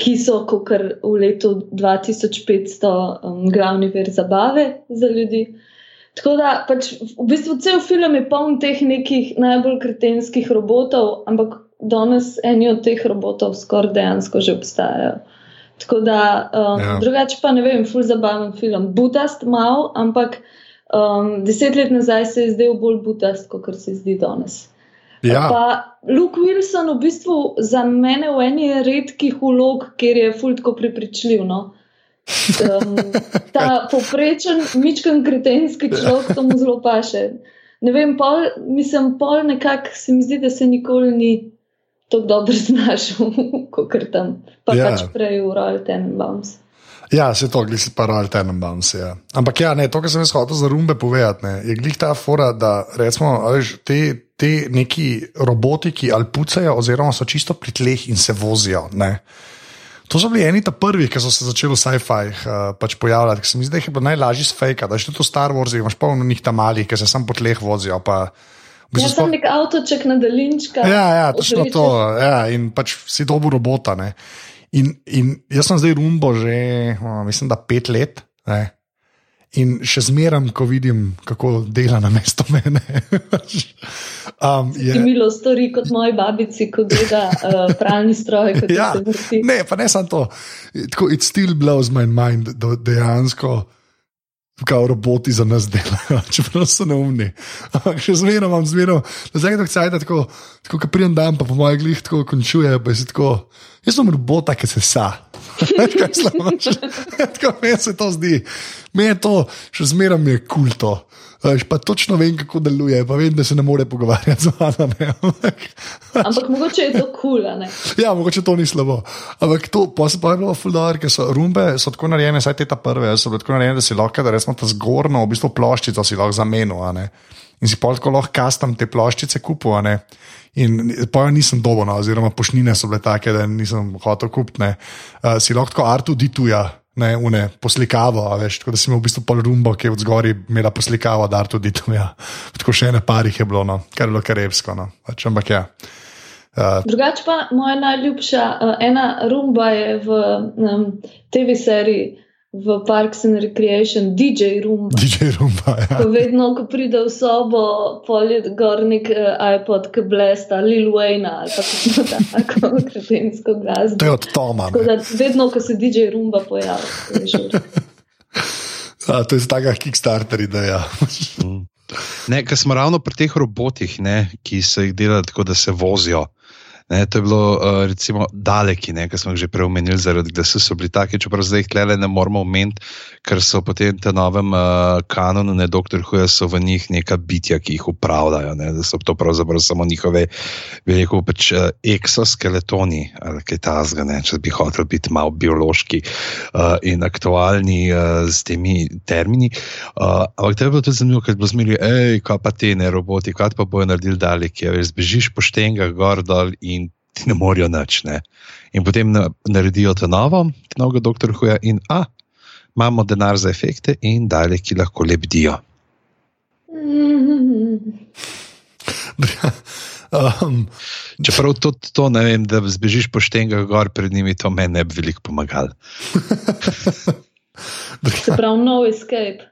ki so kar v letu 2500 um, glavni ver zabave za ljudi. Tako da pač v bistvu cel film je poln teh nekih najbolj kretenskih robotov, ampak danes eni od teh robotov skoraj dejansko že obstajajo. Tako da, um, ja. drugače pa ne vem, ful zabaven film. Butast mal, ampak um, deset let nazaj se je zdel bolj butast, kot se zdi danes. Ja. Pa Luke Wilson v bistvu za mene v eni redkih vlog, kjer je fultko prepričljiv. No? Um, *laughs* ta poprečen, mičken kretenski človek tomu zelo paše. Ne vem, pol, mislim, pol nekako se mi zdi, da se nikoli ni tako dobro *laughs* znašel, kot tam. Pa Ja. pač prej v Royal Tenenbaums. Ja, se to glisi pa Royal Tenenbaums. Ja. Ampak ja, ne, to, kar sem jaz hotel za rumbe povedati, ne, je glih ta fora, da recimo, veš, te, te neki roboti, ki ali pucajo, oziroma so čisto pri tleh in se vozijo. Ne. To so bili eni ta prvi, ki so se začeli v sci-fi uh, pač pojavljati. ker Se mi zdi, da jih je bilo najlažje sfejka. Da je tudi v Star Warsu, imaš polno njih tam malih, ki se sam po tleh vozijo. Pa, v Ja, bistvu sem sploh- nek avtoček na daljinčka. Ja, ja točno to. Ja, in pač si dobil robota. Ne. In, in jaz sem zdaj rumbo že, o, mislim, da pet let. Ne. In še zmeraj, ko vidim, kako dela na mesto mene. *laughs* um, je, milo stori kot moji babici, ko gleda uh, pralni stroj, ja, ne, pa ne samo to. Tako, it still blows my mind, da dejansko. Kao roboti za nas delajo, *laughs* čeprav so neumni. Ampak še zmeraj imam, zmeraj, da zdaj tako cajt, tako, tako kot prijem dan, pa po mojih glih tako končuje, pa si tako, jaz sem robota, ki se sa. *laughs* Veš, kaj slabo, *laughs* tako meni se to zdi. Meni je to, še zmeraj mi je kulto. Veš, pa točno vem, kako deluje, pa vem, da se ne more pogovarjati z vami. *laughs* Ampak, Ampak mogoče je to kul, cool, ne? Ja, mogoče to ni slabo. Ampak to pa se pa je bilo fuldar, ker so rumbe so tako narejene, saj te ta prve, so bile tako narejene, da si lahko, da resmo ta zgornjo, v bistvu ploščico si lahko zamenil. ne. In si pol tako lahko kastam te ploščice ne. In pa jo nisem dobil, no, oziroma pošnine so bile take, da nisem hotel kupiti. Uh, si lahko artu dituja. Ne, une, poslikavo, veš, tako da si imel v bistvu pol rumbo, ki je od zgori imela poslikavo, da tudi to je. Tako še ene parih je bilo, no, kar je bilo karevsko. No. Pač, ampak ja. Uh, Drugače pa moja najljubša, uh, ena rumba je v um, TV seriji v Parks and Recreation, DJ rumba. DJ rumba. Ja. Ko vedno, ko pride v sobo, polje gor nek uh, iPod, ki blesta, Lil Wayne ali pa kako *laughs* tako kretensko To glasbo. je od Toma. Tako da vedno, ko se DJ rumba pojavi, to. *laughs* A, to je taka Kickstarter ideja. Ne, ker smo ravno pri teh robotih, ne, ki se jih dela tako, da se vozijo. Ne, to je bilo uh, recimo daleki, ki smo jih že prej omenili, zaradi glasu so bili taki, čeprav zdaj jih tle ne moramo omeniti, ker so potem tem novem uh, kanonu, ne doktor Huja, so v njih neka bitja, ki jih upravljajo, ne, da so to pravzaprav samo njihove, bi rekel, pač, uh, eksoskeletoni ali kaj tasga, ne, če bi hotel biti malo biološki uh, in aktualni uh, z temi termini. Uh, ampak to je bilo tudi zanimivo, ker je bilo zmeraj, hej, kaj pa te ne roboti, kaj pa bojo naredili daleki, ja, zbežiš poštenga gor dol in ti ne morajo nič. Ne. In potem na, naredijo to novo, novega doktor Huja in a. Imamo denar za efekte in daleki lahko lebdijo. *laughs* um, Čeprav tudi to ne vem, da zbežiš poštenga gor pred njimi, to meni ne bi veliko pomagalo. *laughs* Se pravi, no escape.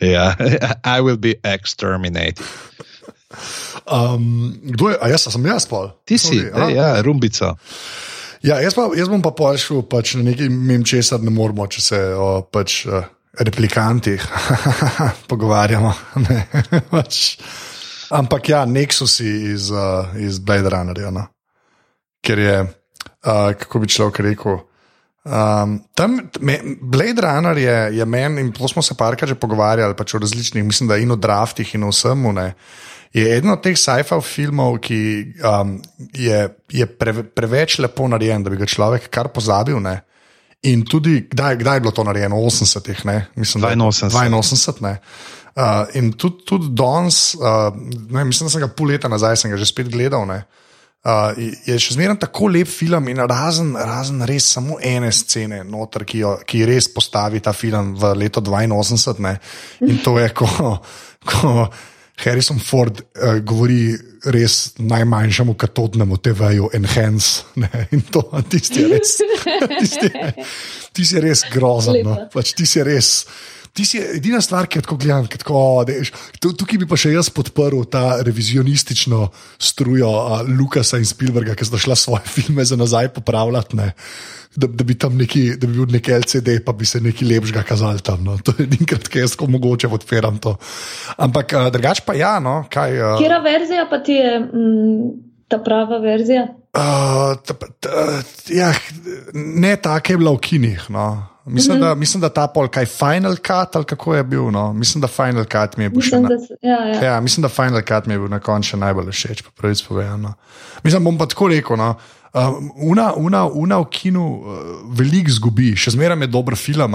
Ja, *laughs* I will be exterminated. Um, kdo je? A jaz sem jaz pol. Ti si, Sorry, a? ja, rumbica. Ja, jaz, pa, jaz bom pa pošel pač na nekaj mem česar ne moramo, če se o pač, uh, replikantih *laughs* pogovarjamo. *laughs* Ne, pač. Ampak ja, Nexusi iz, uh, iz Blade Runnerja. No? Ker je, uh, kako bi človek rekel. Um, tam, me, Blade Runner je, je meni, in to smo se parkrat že pogovarjali, pač o različnih, mislim, da in o draftih, in o vsemu. Ne, je eden od teh sci-fi filmov, ki um, je, je pre, preveč lepo narejen, da bi ga človek kar pozabil. Ne. In tudi, kdaj, kdaj je bilo to narejeno? V 80-ih, ne? mislim, da je 82. 82. Ne. Uh, in tudi, tudi danes, uh, ne, mislim, da sem ga pol leta nazaj, sem ga že spet gledal. Ne. Uh, je še zmeraj tako lep film in razen, razen res samo ene scene, noter, ki, jo, ki res postavi ta film v leto 82. Ne? In to je, ko, ko Harrison Ford uh, govori res najmanjšemu katodnemu TV-ju, enhance. *laughs* Ne? In to tisti je res, *laughs* tisti je, tisti je res grozen. No? Pač tisti je res. Ti si edina stvar, ki tako gledam. ki Tako, o, deš, tu- tukaj bi pa še jaz podprl ta revizionistično strujo a, Lukasa in Spielberga, ki sta šla svoje *laughs* filme za nazaj popravljati. Ne. Da, da bi tam neki, da bi bil neki LCD, pa bi se nekaj lepšega kazali tam. No. *laughs* To je edinkrat, ki jaz ko mogoče odpiram to. Ampak uh, drugače pa ja, no, kaj. Uh, Kera verzija pa ti je mm, ta prava verzija? Uh, t, t, ja, ne, tako je bila v kinih. No. Mislim, mm -hmm. da, mislim, da ta pol, kaj Final Cut ali kako je bil. No. Mislim, da Final Cut mi je bil Mislim, na, da ja, ja. ja, mislim, da Final Cut mi je bil na koncu najbolj všeč, po pravici povedano. Mislim, bom pa tako rekel. No. Uh, una, una, una v kinu uh, veliko zgubi, še zmeraj je dober film,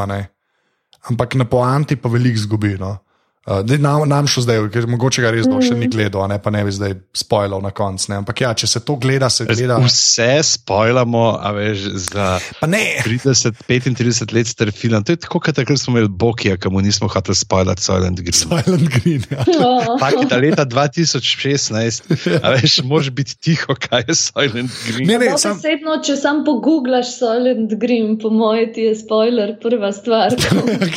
ampak na poanti pa veliko zgubi. No. Uh, nam, nam šel zdaj, ker mogoče ga res dolgo še ni gledal, a ne pa ne bi zdaj spoilal na koncu. ne. Ampak ja, če se to gleda, se gleda. Vse spojlamo, a veš, za Pa ne, 30, 35 let star film. To je tako, kot takrat smo imeli Bokija, ki mu nismo hoteli spoilati Silent Green. Silent Green. Ja. Oh. Je da leta 2016, a veš, moraš biti tiho, kaj je Silent Green. Ne, ne, No, sam, Besedno, če sam pogooglaš Solid Green, po mojem, ti je spoiler, prva stvar.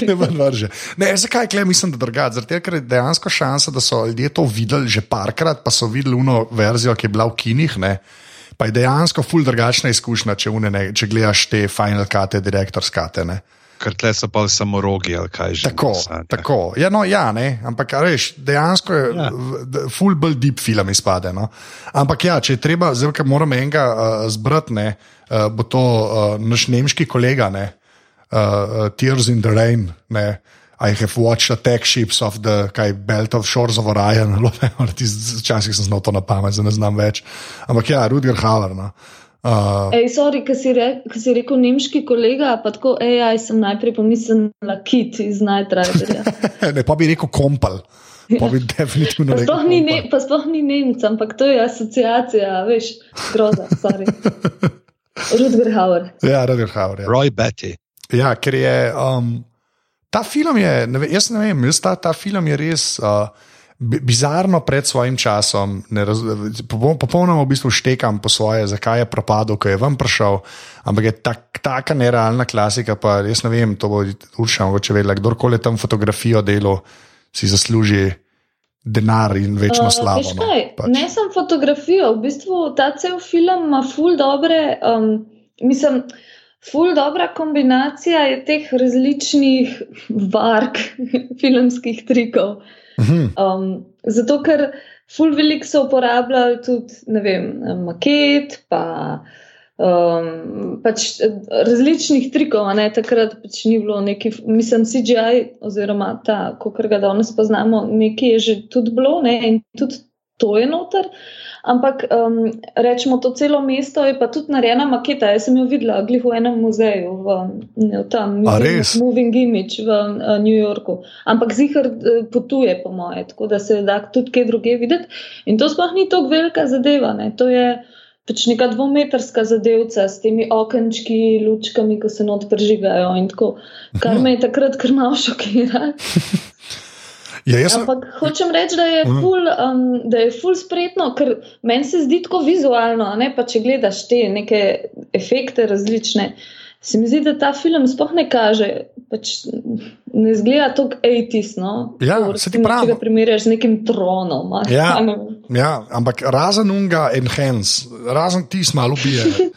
ne vrže. Ne, zakaj kle mislim, da drugače? Zato, ker je dejansko šansa, da so ljudje to videli že parkrat, pa so videli uno verzijo, ki je bila v kinih. Ne? Pa je dejansko ful drugačna izkušnja, če, une, ne, če gledaš te final kate, direktorskate. Ne? Ker tle so pa samo rogi ali kaj že. Tako, nasadne. tako. Ja, no, ja, ne, ampak a veš, dejansko je Ja. full bolj deep film izpade. No. Ampak ja, če je treba, zdaj, ker moram enega uh, zbrati, ne, uh, bo to uh, naš nemški kolega, ne, uh, uh, Tears in the Rain. Ne. I have watched attack ships of the kaj, Belt of Shores of Orion. *laughs* Včasih sem znal to na pamet, zdaj ne znam več. Ampak ja, Rudger Hauer. No. Uh, Ej, sorry, ki si, re, si rekel nemški kolega, pa tako AI sem najprej pomislila kit iz Night Riderja. *laughs* ne, pa bi rekel kompal. Pa bi definitivno Pa rekel. sploh, ni ne, pa sploh ni Nemc, ampak to je asociacija, veš, groza, sorry. *laughs* Rudger Hauer. Ja, Rudger Hauer. Ja. Roy Betty. Ja, ker je um, ta film, je, ne ve, jaz ne vem, jaz ta, ta film je res uh, bi- bizarno pred svojim časom. Raz, popol- popolnoma v bistvu štekam po svoje, zakaj je propadel, ko je vam prišel. Ampak je tak, taka nerealna klasika, pa jaz ne vem, to bo Urša mogoče vedela, kdorkoli je tam fotografijo delo, si zasluži denar in večno Uh, slavo. veš no, kaj, pač. Ne samo fotografijo, v bistvu ta cel film ima ful dobre, um, mislim, ful dobra kombinacija je teh različnih vark *laughs* filmskih trikov. Mhm. Um, zato, ker ful veliko so uporabljali tudi, ne vem, maket, pa um, pač eh, različnih trikov, a ne takrat pač ni bilo neki, mislim, CGI oziroma ta, kot ga danes poznamo, nekaj je že tudi bilo ne, in tudi to je noter. Ampak um, rečemo, to celo mesto je pa tudi narejena maketa. Jaz sem jo videla glih v enem muzeju, v, v tam Museum res? Moving Image v uh, New Yorku. Ampak zihar uh, potuje, po moje, tako da se da tudi kje druge videti. In to sploh ni tako velika zadeva. Ne. To je pač neka dvometrska zadevca s temi okenčki, lučkami, ko se not prižigajo in tako. Kar me je takrat kar malo šokiralo. *laughs* Ja, jaz Ampak hočem reči, da je Mhm. ful, um, da je ful spretno, ker meni se zdi tako vizualno, ne pa če gledaš te neke efekte različne. Se mi zdi, da ta film sploh ne kaže, pač ne zgleda tako 80s. No? Ja, Tako, saj ti pravim. Če ga primerjaš z nekim tronom. a- Ja. a ne vem. Ja, ampak razen unga enhance, razen ti malo ubije. *laughs*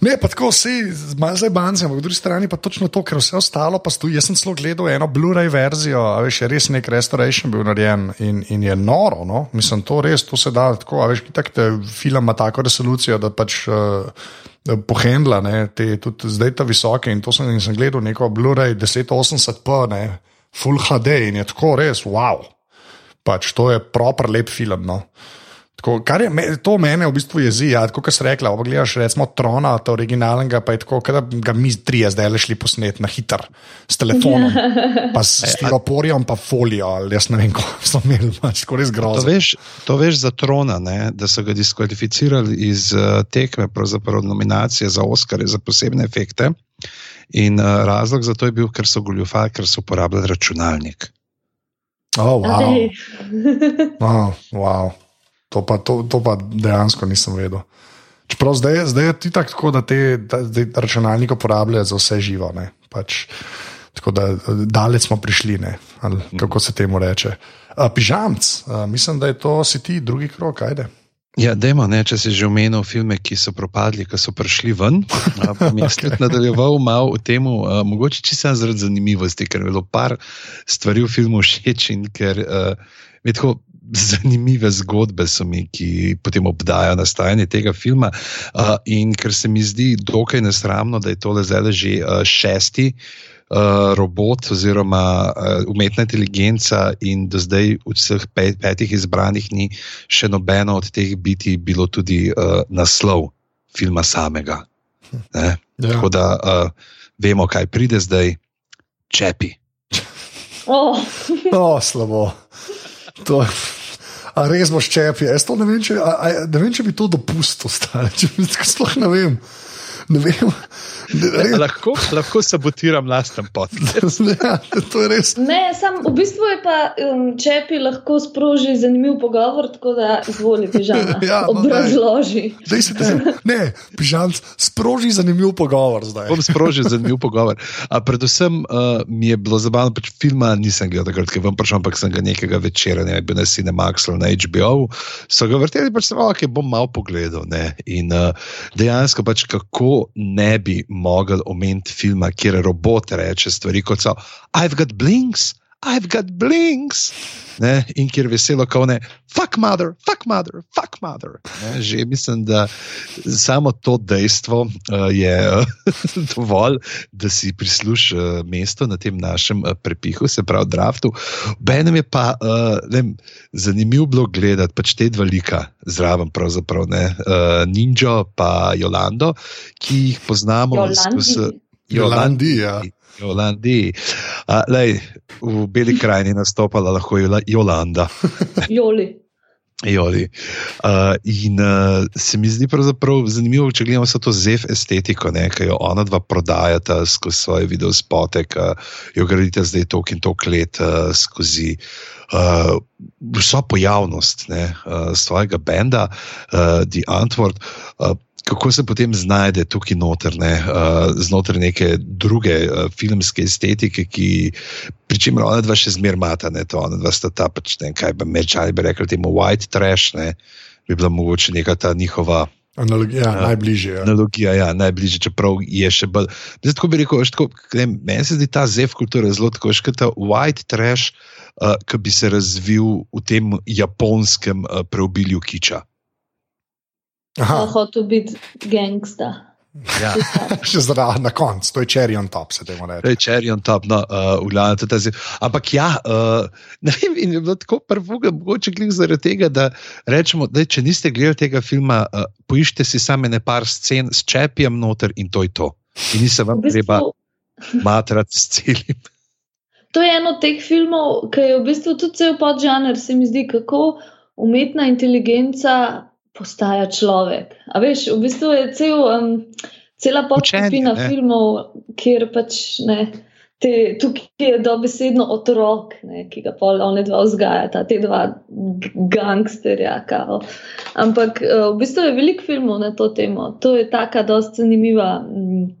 Ne, pa tako vsi, malo zdaj banci, ampak po drugi strani pa točno to, ker vse ostalo pa stoji. Jaz sem celo gledal eno Blu-ray verzijo, a veš, je res nek restoration bil narejen in, in je noro, no? mislim, to res, to se da tako, a veš, tak te film ima tako resolucijo, da pač uh, pohendla, te tudi zdaj ta visoke in to sem, in sem gledal neko Blu-ray 1080p, ne, full HD in je tako res, wow. Pač to je proper lep film. No. Tako, kar je, me- to mene v bistvu jezi. Ja, kot si rekla, pa gledaš recimo Trona, ta originalnega, pa je tako, da ga mi trije zdaj le šli posnet na hiter s telefonom, *laughs* pa s stiroporjem, pa folijo, ali jaz ne vem, *laughs* kako so imeli, tako res To grozno. veš, to veš za Trona, ne? da so ga diskvalificirali iz uh, tekme, pravzaprav nominacije za Oscare za posebne efekte. In uh, razlog za to je bil, ker so goljufali, ker so uporabljali računalnik. Oh, wow. Oh, wow. To, pa, to, to pa dejansko nisem vedel. Čeprav zdaj, zdaj je ti tako, da te da, zdaj računalnik uporabljajo za vse živo. ne. Pač, Tako da daleč smo prišli, ne, ali kako se temu reče. Uh, Pižamc, uh, mislim, da je to si ti, drugi krok, ajde. Ja, dajmo, ne, če si že omenil filme, ki so propadli, ki so prišli ven. Mi smo *laughs* okay. nadaljeval malo v tem, mogoče čisto zaradi zanimivosti, ker je bilo par stvari v filmu všeč in ker uh, je tako *laughs* zanimive zgodbe so mi, ki potem obdajo nastajanje tega filma. Uh, in ker se mi zdi dokaj nesramno, da je tole zdaj že uh, šesti. Uh, robot oziroma uh, umetna inteligenca, in do zdaj v vseh pet, petih izbranih ni še nobeno od teh biti bilo tudi uh, naslov filma samega. Ja. Tako da uh, vemo, kaj pride zdaj, čepi. Oh. oh, slabo. To je. A res boš čepil? Jaz to ne vem, če, a, a, ne vem, če bi to dopustil, stari, če bi sploh ne vem. Ne vem. lahko, lahko sabotiram lasten pot. *laughs* ja, to je res. Ne, sam, v bistvu je pa, um, če bi lahko sprožil zanimiv pogovor, tako da izvoli pižam. *laughs* ja, no, Obrazloži. Ne, ne, ne pižam, sproži zanimiv pogovor zdaj. Bom sprožil zanimiv pogovor. A predvsem uh, mi je bilo zabavno, pač filma nisem gledal takrat, ker vam prišel, ampak sem ga nekega večera, ne bi na Cinemaxu, na HBO, so ga vrteli, pač sem malo, ki bom malo pogledal. Ne? In uh, dejansko pač kako ne bi mogel omeniti filma, kjer robot reče stvari kot so: I've got blinks, I've got blinks. Ne? In kjer veselo, kot ne, fuck mother, fuck mother, fuck mother. Ne? Že mislim, da samo to dejstvo uh, je uh, *laughs* dovolj, da si prislužiš uh, mesto na tem našem uh, prepihu, se pravi, draftu. Benem je pa uh, vem, zanimivo bilo gledati pač te dva lika zraven, pravzaprav ne, uh, Ninja in Jolando, ki jih poznamo skozi. Jolandi, ja. Jolandi. Uh, lej, v Beli krajini nastopala lahko Jolanda. Joli. *laughs* Joli. Uh, in uh, se mi zdi zanimivo, če gledamo to zef estetiko, ki jo ona dva prodajata skozi svoje video spote, ki jo gradite zdaj tok in tok let uh, skozi. Uh, vso pojavnost ne, uh, svojega benda, uh, The Antwoord, uh, kako se potem znajde tukaj noter, ne, uh, znotraj neke druge uh, filmske estetike, ki pri čemer ona dva še zmeraj mata, ne, to ona dva sta ta, pač ne, kaj bi mečali, bi rekli temu white trash, ne, bi bila mogoče neka ta njihova. Analogija, uh, najbližje. Ja. Analogija, ja, najbližje, čeprav je še bolj. Zdaj, tako bi rekel, tako, ne, meni se zdi ta zev kulture zelo tako, kot ta white trash, uh, ki bi se razvil v tem japonskem uh, preobilju kiča. Hoče biti gangsta. Ja. *laughs* Še zraven, na koncu, to je cherry on top, se temu reče. To je cherry on top, no, uh, glavnem, tudi zdaj. Ampak ja, uh, *laughs* ne vem, in je bilo tako prvo, mogoče klik zaradi tega, da rečemo, da če niste gledali tega filma, uh, poiščite si same ne par scen s čepijem noter in to je to. In ni se vam v bistvu, treba matrati s celim. *laughs* To je eno teh filmov, ki je v bistvu tudi cel podžanr, se mi zdi, kako umetna inteligenca postaja človek. A veš, v bistvu je cel, um, cela podčina filmov, kjer pač ne. Te, tukaj je dobesedno otrok, ne, ki ga pol oni dva vzgajata, te dva gangsterja. Kao. Ampak uh, v bistvu je veliko filmov na to temo. To je taka dosti zanimiva. Mm,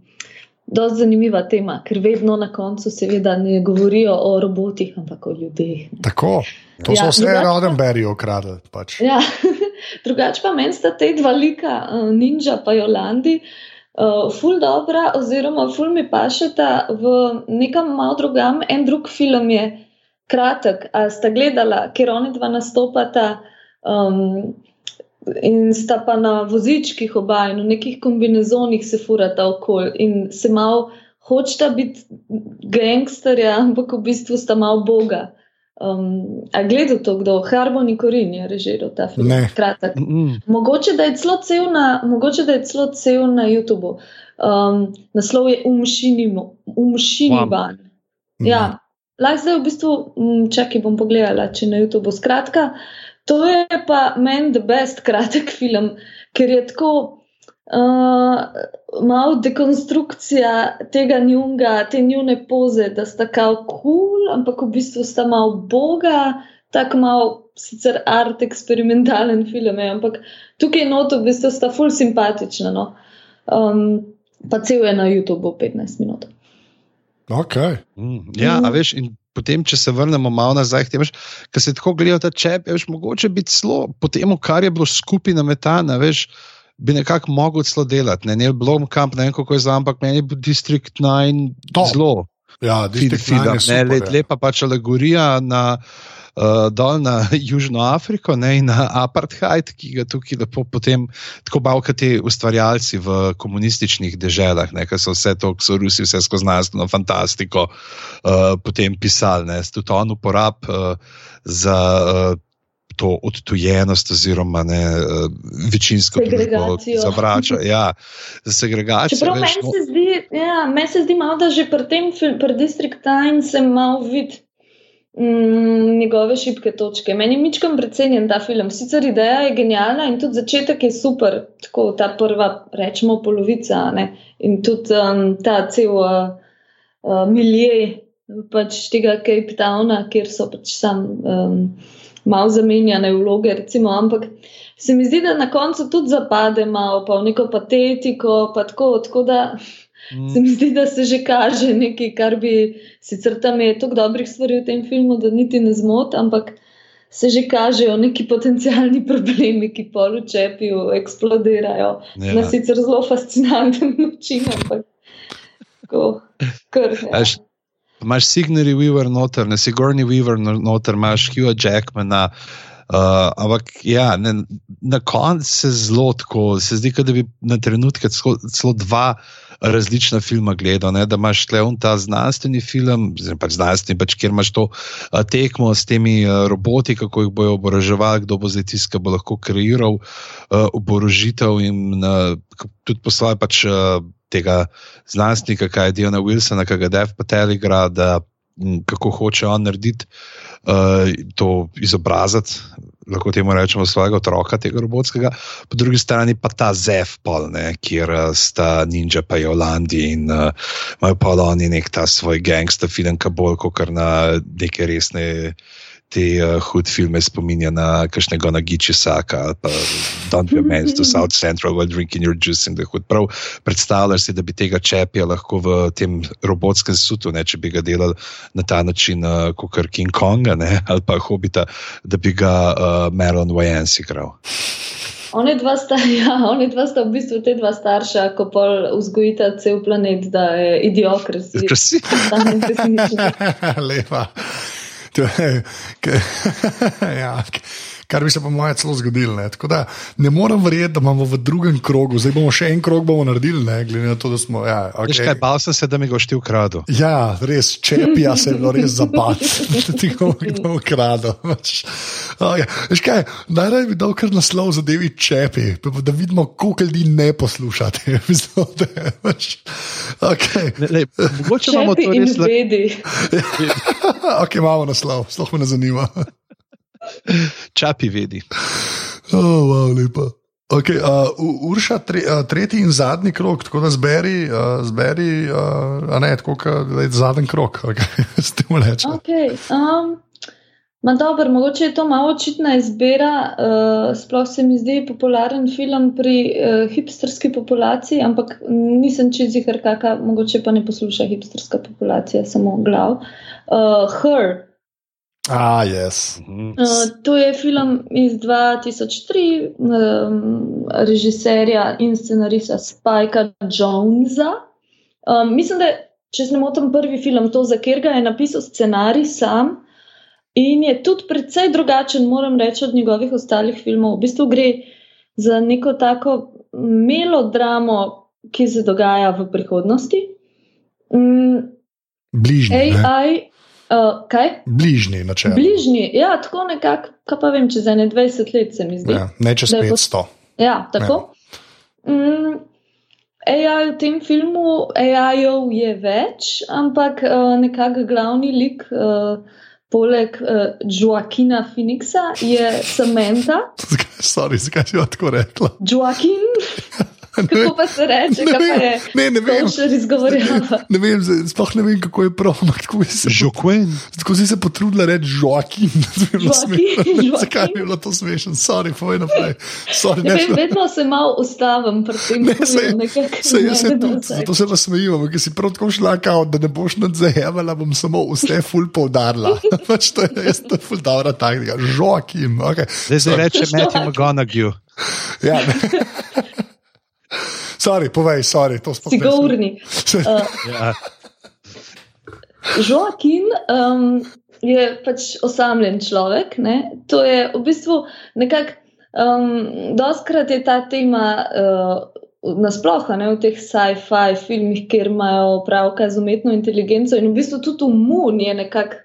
Dost zanimiva tema, ker vedno na koncu, seveda, ne govorijo o robotih, ampak o ljudeh. Tako, to ja, so vse Rodenbergi ukradli. Pač. Ja, *laughs* drugače pa meni sta te dva lika, uh, Ninja in Jolandi, uh, ful dobra, oziroma ful mi pašeta v nekem malo drugam. En drug film je kratek, a sta gledala, ker oni dva nastopata. Um, in sta pa na vozičkih oba in v nekih kombinezonih se furata okoli in se malo hočeta biti gangsterja, ampak v bistvu sta malo boga. Um, a gledal to, kdo Harmony Korin je režiral ta film? Ne. Kratek. Mogoče, da je celo cel na, mogoče, da je celo cel na YouTubu. Um, naslov je Umšini van. Ja, lahko zdaj v bistvu, čakaj, bom pogledala, če na YouTubu. Skratka, uh, To je pa meni the best kratek *laughs* film, ker je tako uh, malo dekonstrukcija tega njunga, te njune poze, da sta kao kul, cool, ampak v bistvu sta malo boga, tako malo sicer art eksperimentalen film, je, ampak tukaj noto v bistvu sta ful simpatična. No. Um, pa cel je na YouTubu 15 minut. Okay. Mm, ja, a veš, in potem, če se vrnemo malo nazaj, ki se tako gledajo ta čep, je veš, mogoče biti zelo po tem, kar je bilo skupina metana, veš. Bi nekako mogel celo delati, ne, ne Blomkamp, ne vem kako je za, ampak meni je bil District 9 zelo. Ja, District 9 je ne, super, le, ja. lepa pač alegorija na. Uh, dol na *laughs* Južno Afriko, ne in na apartheid, ki ga tukaj lepo potem, tako bavka ti ustvarjalci v komunističnih deželah, ne, ki so vse to, so Rusi, vse skozi znanstveno fantastiko, uh, potem pisali, ne, tudi on uporab uh, za uh, to odtujenost, oziroma ne, uh, večinsko družbo zavrača. *laughs* Ja, za segregacijo. Čeprav veš, meni se zdi, ja, meni se zdi malo, da že pri tem, pri District Time se malo vidi. Mm, njegove šibke točke. Meni je mičkam precenjen ta film. Sicer ideja je genialna in tudi začetek je super, tako ta prva, rečemo, polovica. Ne? In tudi um, ta cel uh, uh, milje pač tega Cape Towna, kjer so pač sam um, malo zamenjane vloge, recimo, ampak se mi zdi, da na koncu tudi zapade malo pa v neko patetiko, pa tako, tako da. Mm. Se mi zdi, da se že kaže nekaj, kar bi sicer tam je tako dobrih stvari v tem filmu, da niti ne zmot, ampak se že kažejo neki potencijalni *laughs* problemi, ki polu čepijo, eksplodirajo ja. na sicer zelo fascinanten *laughs* način. Ampak, tako, kar, ja. Imáš Signori Weaver noter, ne Sigourney Weaver noter, imaš Hugh Jackmana. Uh, ampak ja, ne, na koncu se zelo tako, se zdi, da bi na trenutke celo, celo dva različna filma gledal. Ne, da imaš tle ta znanstveni film, pač znanstveni, pač, kjer imaš to uh, tekmo s temi uh, roboti, kako jih bojo oboroževali, kdo bo zdaj tisti, ki bo lahko kreiral oborožitev in uh, tudi poslal pač uh, tega znanstvenika, kaj je Diana Wilsona, ki ga Dev Patel igra, da kako hoče on narediti. Uh, to izobraziti, lahko temu rečemo, svojega otroka, tega robotskega, po drugi strani pa ta ZEF, pol, ne, kjer uh, sta Ninja pa Jolandi in uh, imajo pa oni nek ta svoj gangster ki bolj kot na neke resne. Te uh, hud filme spominja na kakšnega Nagiči Saka ali pa Don't be amazed to *laughs* South Central while drinking your juice in the hood. Prav predstavljaš si, da bi tega čepja lahko v tem robotskem sutu, ne, če bi ga delali na ta način uh, kot King Konga ne, ali pa Hobita, da bi ga uh, Marilyn Wayans igral. Oni dva, sta, *laughs* ja, oni dva sta v bistvu te dva starša, ko pol vzgojita cel planet, da je idiokrasi. *laughs* Lepa. *laughs* ja, kar bi se po mojem celo zgodilo. Ne. Da, ne morem verjeti, da imamo v drugem krogu, zdaj bomo še en krog bomo naredili, ne, glede na to, da smo. Ja, okay. kaj, bal sem se, da mi ga šti ukradu. Ja, res, čepija se je bilo res zapad, *laughs* da ti ga kdo ukrado. Okay. Kaj, najraje bi dal kar naslov za devi čepi, da vidimo, koliko ljudi ne poslušate. *laughs* okay. ne, ne, mogoče imamo to res le. *laughs* ok, imamo naslov, sploh me ne zanima. Čapi vedi. Oh, wow, lepa. Okay, uh, Urša, tre, uh, tretji in zadnji krok, tako da zberi, uh, zberi uh, a ne, tako da je zadnji krok, *laughs* s tem rečem. Okay, um, Ma dobro, mogoče je to malo očitna izbira, uh, sploh se mi zdi popularen film pri uh, hipsterski populaciji, ampak nisem čez jih, kakšna, mogoče pa ne posluša hipsterska populacija, samo glav. Uh, Her. Ah, yes. uh, to je film iz 2003, um, režiserja in scenarista Spajka Jonesa. Um, mislim, da je, če se ne motim, prvi film, to, za katerega je napisal scenarij sam. In je tudi precej drugačen, moram reči, od njegovih ostalih filmov. V bistvu gre za neko tako melodramo, ki se dogaja v prihodnosti. Mm, Bližnji. AI, uh, kaj? Bližnji, načeloma. Bližnji, ja, tako nekako, kaj pa vem, čez 21 let se mi zdi. Ja, ne čez 500. Ja, tako. Ja. Mm, AI v tem filmu, AI-ov je več, ampak uh, nekako glavni lik. Uh, Poleg uh, Joaquina Phoenixa je Samantha. *laughs* Sorry, zakaj si tako rekla? Joaquin. *laughs* Kako pa se reče, Ne vem, je? ne, ne vem. Dolšer izgovorjava. Ne vem, sploh ne vem, kako je prav. ampak Tako si se, Žokven. tako si se potrudila reči. Joaquin, *laughs* Zakaj je bilo to smešno? Sorry, povej naprej. Sorry, Ne ne, vem, vedno se malo ustavim pri tem, Ne, nekako Se jaz se najdemo tudi, vsak. zato se vas smejim, ker si prav tako šla, kao, da ne boš nad zajevala, bom samo vse ful poudarila. *laughs* pač to je res, to je ful dobra taktika. Žoakim, ok. Zdaj, zdaj reče Matthew McGonagall. Ja, ne. *laughs* Sorry, povej, sorry, to sploh ne. Sigurni. Uh, *laughs* Ja. Joaquin um, je pač osamljen človek. Ne? To je v bistvu nekako, um, doskrat je ta tema uh, nasplošno ne, v teh sci-fi filmih, kjer imajo opravka z umetno inteligenco in v bistvu tudi v Moon je nekako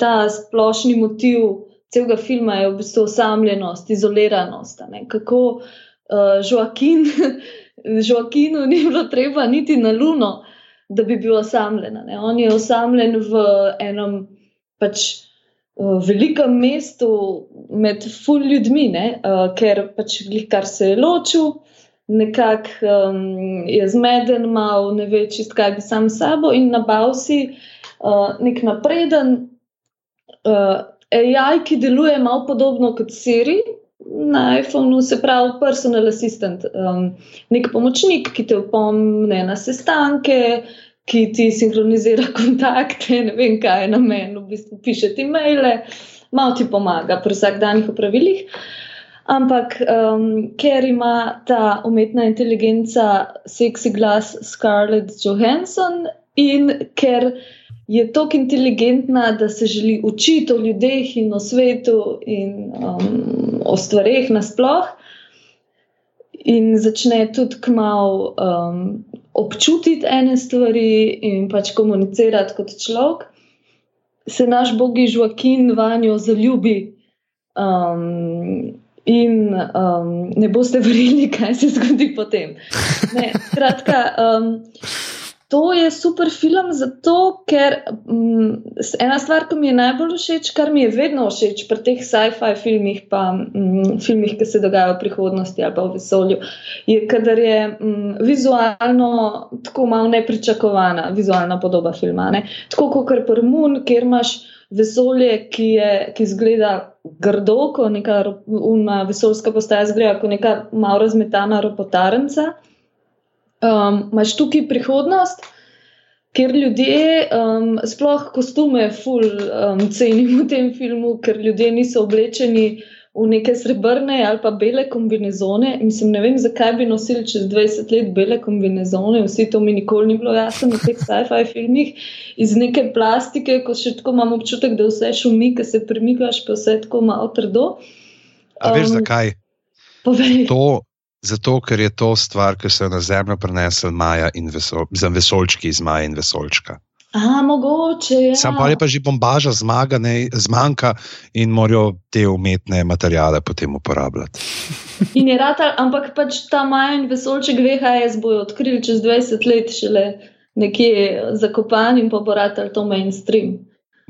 ta splošni motiv celega filma je v bistvu osamljenost, izoliranost. a ne. Kako uh, Joaquin, *laughs* Joaquinu ni bilo treba niti na luno, da bi bil osamljen. On je osamljen v enem pač. v Velikem mestu med ful ljudmi, ne, uh, ker pač glih kar se je ločil, nekako um, je zmeden, malo ne ve, čist kaj bi sam sabo in nabal si uh, nek napreden uh, AI, ki deluje malo podobno kot Siri na iPhonu, se pravi personal assistant, um, nek pomočnik, ki te opomne na sestanke, ki ti sinhronizira *laughs* kontakte, ne vem, kaj je namen, v bistvu piše ti maile, malo ti pomaga pri vsakdanjih opravilih. Ampak, um, ker ima ta umetna inteligenca seksi glas Scarlett Johansson in ker je tako inteligentna, da se želi učiti o ljudeh in o svetu in um, o stvareh nasploh, in začne tudi kmalo um, občutiti ene stvari in pač komunicirati kot človek, se naš bogi Joaquin vanjo zaljubi. Um, In um, ne boste verjeli, kaj se zgodi potem. Ne, skratka, um, to je super film, zato ker um, ena stvar, ki mi je najbolj všeč, kar mi je vedno všeč pri teh sci-fi filmih, pa um, filmih, ki se dogajajo v prihodnosti ali pa v vesolju, je, kadar je um, vizualno tako malo nepričakovana vizualna podoba filma. Ne? Tako kot pri Moon, kjer imaš vesolje, ki, je, ki zgleda grdo, ko neka uma, vesoljska postaja zgleda kot neka malo razmetana ropotarnica. Um, Máš tukaj prihodnost, ker ljudje, um, sploh kostume, ful um, cenim v tem filmu, ker ljudje niso oblečeni v neke srebrne ali pa bele kombinezone. Mislim, ne vem, zakaj bi nosili čez 20 let bele kombinezone, vsi to mi nikoli ni bilo jasno v teh sci-fi filmih, iz neke plastike, ko še tako imam občutek, da vse šumi, ki se premikaš, pa vse tako malo trdo. A veš Um, zakaj? Povej. To, zato, ker je to stvar, ki so jo na Zemljo prenesli Maja in vesol, za vesolčki iz Maja in vesolčka. A, mogoče je. Ja. Sam pa je pa že bombaža zmaga, ne, zmanjka in morajo te umetne materijale potem uporabljati. *laughs* In je rata, ampak pač ta majhen vesolček VHS bojo odkrili čez 20 let, šele nekje zakopan in pa bo ratal to mainstream.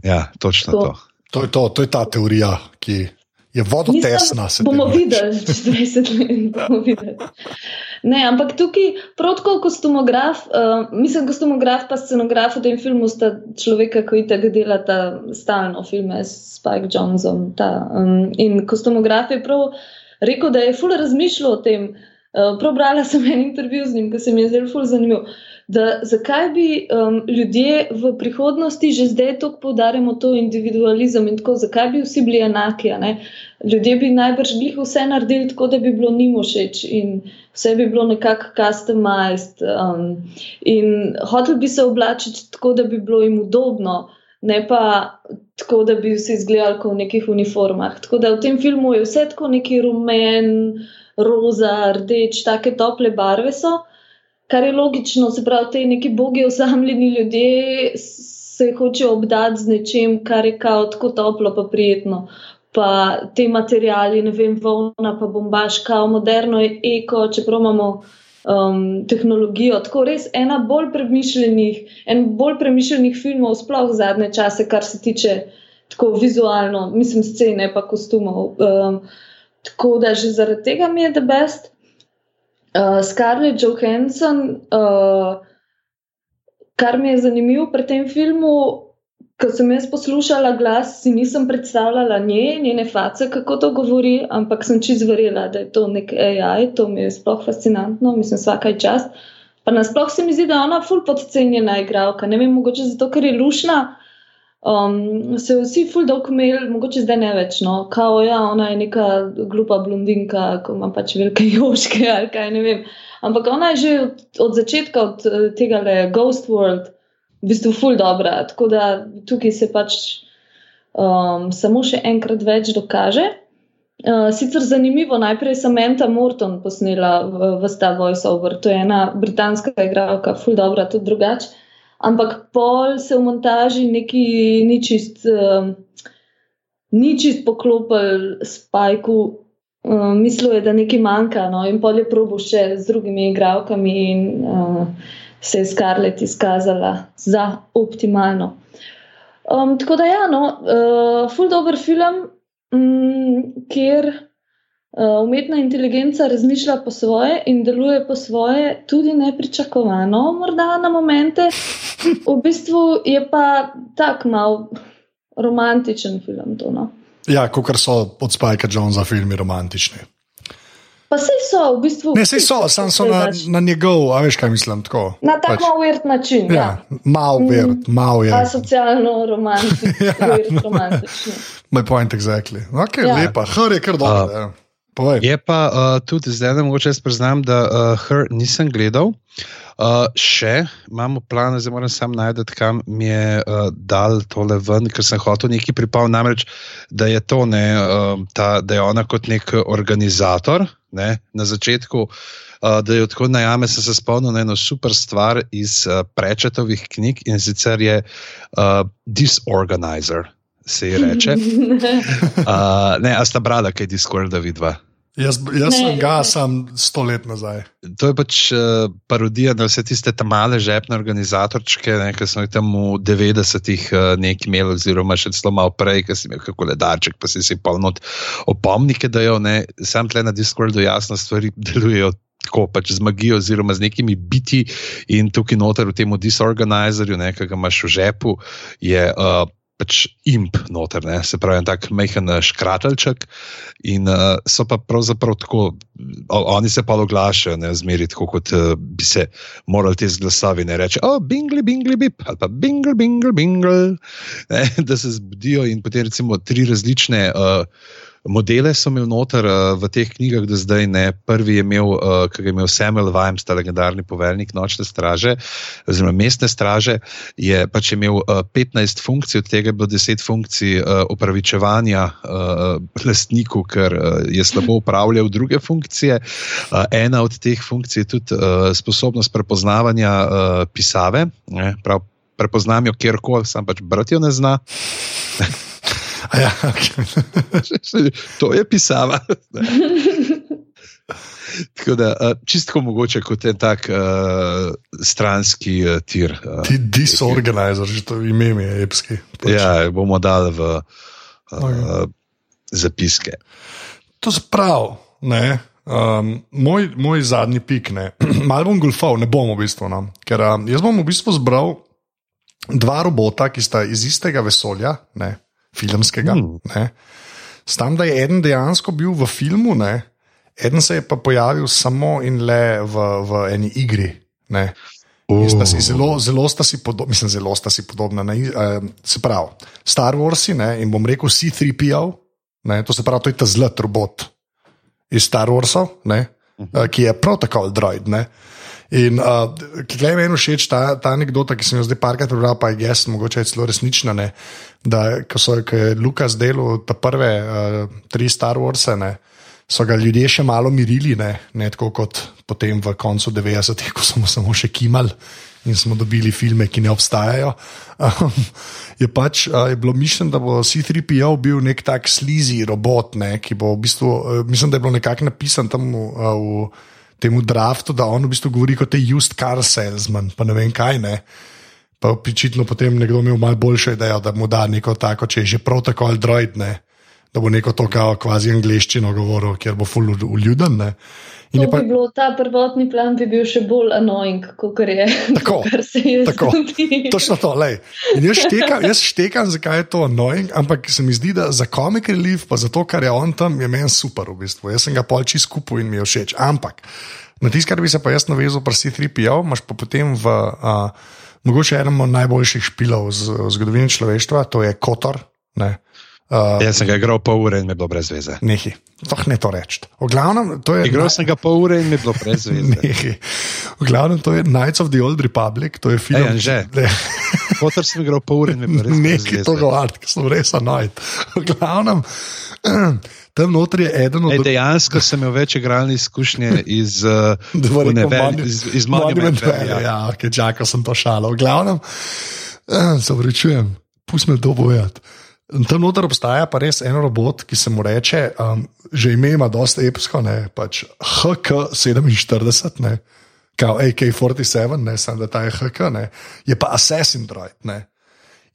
Ja, točno To. to. To je, to, to je ta teorija, ki je vodotesna. se bomo temu reče. videli, čez 20 let bomo videli. Ne, ampak tukaj, prav tako kostumograf, uh, mislim, kostumograf pa scenograf v tem filmu sta človeka, ki tako delata stalno filme s Spike Jonsom. Ta, um, in kostumograf je prav rekel, da je ful razmišljal o tem. Uh, Probrala sem en intervju z njim, ki se mi je zelo ful zanimiv. Da, zakaj bi um, ljudje v prihodnosti že zdaj tako poudarjamo to individualizem in tako, zakaj bi vsi bili enaki? Ljudje bi najbrž glih vse naredili tako, da bi bilo njim všeč in vse bi bilo nekako customized. Um, in hotel bi se oblačiti tako, da bi bilo jim udobno, ne pa tako, da bi vsi izgledali kot v nekih uniformah. Tako da v tem filmu je vse tako neki rumen, roza, rdeč, take tople barve so. Kar je logično, se pravi, te neki bogi osamljeni ljudje se hočejo obdati z nečem, kar je kao tako toplo, pa prijetno. Pa te materijali, ne vem, volna, pa bombaž, kao moderno je eko, čeprav imamo um, tehnologijo. Tako res ena bolj premišljenih, en bolj premišljenih filmov, sploh zadnje čase, kar se tiče tako vizualno, mislim, scene pa kostumov. Um, tako da že zaradi tega mi je the best. Uh, Scarlett Johansson, uh, kar mi je zanimivo pri tem filmu, ko sem jaz poslušala glas, si nisem predstavljala nje, njene face, kako to govori, ampak sem čiz verjela, da je to nek AI, to mi je sploh fascinantno, mislim, vsakaj čas. Pa nasploh se mi zdi, da je ona ful podcenjena igralka. Ne vem, mogoče zato, ker je lušna. Um, se vsi ful dolg imeli, mogoče zdaj ne več, no, kao ja, ona je neka glupa blondinka, ko ima pač velike *laughs* joške ali kaj ne vem. Ampak ona je že od, od začetka, od eh, tega le Ghost World, v bistvu ful dobra. Tako da tukaj se pač um, samo še enkrat več dokaže. Uh, sicer zanimivo, najprej sem Menta Morton posnela v, v ta voiceover, to je ena britanska igralka, ful dobra, tudi drugače ampak pol se v montaži neki ni čist, uh, ni čist poklopil spajku. Uh, mislil je, da nekaj manjka, no, in pol je probo še z drugimi igravkami, in uh, se je Scarlett izkazala za optimalno. Um, tako da, ja, no, uh, full dobr film, um, kjer. Uh, umetna inteligenca razmišlja po svoje in deluje po svoje, tudi nepričakovano, morda na momente. V bistvu je pa tak mal romantičen film. To, no? Ja, kot so od Spajka Jonesa filmi romantični. Pa se so, v bistvu. Ne, se so, samo so na, na njegov, a veš kaj mislim. Tako, na tak pač. malo uvert način. Ja, ja. malo uvert, mm. malo je. Pa socialno romantični. *laughs* ja, romantični. My point exactly. Ok, ja. lepa, hr je kar dobro. Uh. Povej. Je pa uh, tudi zdaj, da mogoče jaz priznam, da uh, Her nisem gledal. Uh, še imamo plan, zdaj moram sam najti, kam mi je uh, dal tole ven, ker sem hotel nekaj pripraviti. Namreč, da je to ne, uh, ta, da je ona kot nek organizator ne, na začetku. Uh, da je tako najame, sem se spomnil na eno super stvar iz uh, prečetovih knjig in sicer je uh, Disorganizer, se ji reče. *laughs* Uh, ne, a sta brala, kaj je Discord, da vidva. Jaz, jaz ne, sem ga, sem sto let nazaj. To je pač uh, parodija na vse tiste male žepne organizatorčke, ki smo jih tam v 90-ih uh, nekaj imeli, oziroma še celo malo prej, ki si imel kako ledarček, pa si si polnot opomnike, da jo ne, sam tle na Discordu jasno stvari *laughs* delujejo. Tako pač z magijo, oziroma z nekimi biti, in tukaj noter v tem disorganizerju, ki ga imaš v žepu, je uh, pač imp noter, ne? se pravi, tak majhen eh, škratelček. In uh, so pa pravzaprav tako, oni se pa oglašajo, ne zmeri tako, kot uh, bi se morali te zglasovi ne reči, oh, bingli, bingli, bip, ali pa bingli, bingli, bingli, *laughs* da se zbudijo in potem recimo tri različne. Uh, modele so imeli noter uh, v teh knjigah, da zdaj ne. Prvi je imel, uh, ki je imel Samuel Vimes, ta legendarni poveljnik nočne straže, oziroma mestne straže, je pač imel uh, 15 funkcij, od tega je bilo 10 funkcij uh, opravičevanja uh, lastniku, ker uh, je slabo upravljal druge funkcije. Uh, ena od teh funkcij je tudi uh, sposobnost prepoznavanja uh, pisave. Ne, prav, Prepoznam jo kjerkoli, sam pač brati jo ne zna. *laughs* *laughs* Ja, okay. *laughs* to je pisava. *laughs* Tako da, čisto mogoče kot en tak uh, stranski uh, tir. Uh, Ti disorganizer, že to ime je epski. Pač. Ja, bomo dali v uh, okay. zapiske. To je prav. Um, moj, moj zadnji pik, *clears throat* malo bom golfal, ne bom v bistvu. No? Ker um, jaz bom v bistvu zbral dva robota, ki sta iz istega vesolja. Ne? Filmskega. Mm. Stam, da je eden dejansko bil v filmu, ne? eden se je pa pojavil samo in le v, v eni igri. Sta zelo, zelo sta si podobna, mislim, zelo sta si podobna. Ne, uh, se pravi, Star Wars in bom rekel C3PO, ne, to se pravi, to je ta zlat robot iz Star Warsa, uh, ki je prav tako droid. Ne. In uh, kaj meni všeč ta, ta anekdota, ki sem jo zdaj parkrat prebral, pa je jaz, mogoče je celo resnična. Ne, da ko, so, ko je Lukas delal te prve uh, tri Star Warse, ne, so ga ljudje še malo mirili, ne, ne tako kot potem v koncu 90-ih, ko smo samo še kimali. In smo dobili filme, ki ne obstajajo. *laughs* Um, je pač uh, je bilo mišljeno, da bo C3PO bil nek tak slizi robot, ne, ki bo v bistvu, uh, mislim, da je bilo nekako napisano tam uh, v tem draftu, da on v bistvu govori kot je used car salesman, pa ne vem kaj. Ne. Pa pričitno potem nekdo imel malo boljšo idejo, da mu da neko tako, če je že prav tako ali droid, ne, da bo neko to kao kvazi angliščino govoril, kjer bo full uljuden. Ne. In To pa, bi bilo, ta prvotni plan bi bil še bolj annoying, kot je. *laughs* Tako, *laughs* kar se je tako. zgodilo. Točno to, lej. In jaz štekam, jaz štekam, zakaj je to annoying, ampak se mi zdi, da za komik relief, pa za to, kar je on tam, je meni super v bistvu. Jaz sem ga pol čist skupaj in mi je všeč. Ampak na tisto, kar bi se pa jaz navezal, pa si 3PO, imaš pa potem v uh, mogoče enem od najboljših špilov z, v zgodovini človeštva, to je Kotor. Ne. Uh, Jaz sem ga igral pol ure in mi je bilo brez veze. Nehi, toh ne to reči. Igral sem ga pol ure in mi je bilo brez *laughs* veze. Nehi. V glavnem, to je Knights of the Old Republic, to je film. Ej. *laughs* Ne. Potem sem igral pol ure in mi je bilo brez Nekaj to veze. govoriti, ker sem res anojt. V glavnem, *clears throat* tam notri je eden od Ej, dejansko sem imel več igralne izkušnje iz, *laughs* uh, Dvori ne, po vel- Monu- iz, iz Monument Valley. Ja. Ja, ki čakal sem to šalo. V glavnem, eh, *clears throat* se vrčujem, pusti me to povedati. Tam noter obstaja pa res en robot, ki se mu reče, um, že ime ima dosta epsko, ne, pač HK47, ne, kao AK47, ne, sem da ta je HK, ne, je pa Assassin Droid. Ne.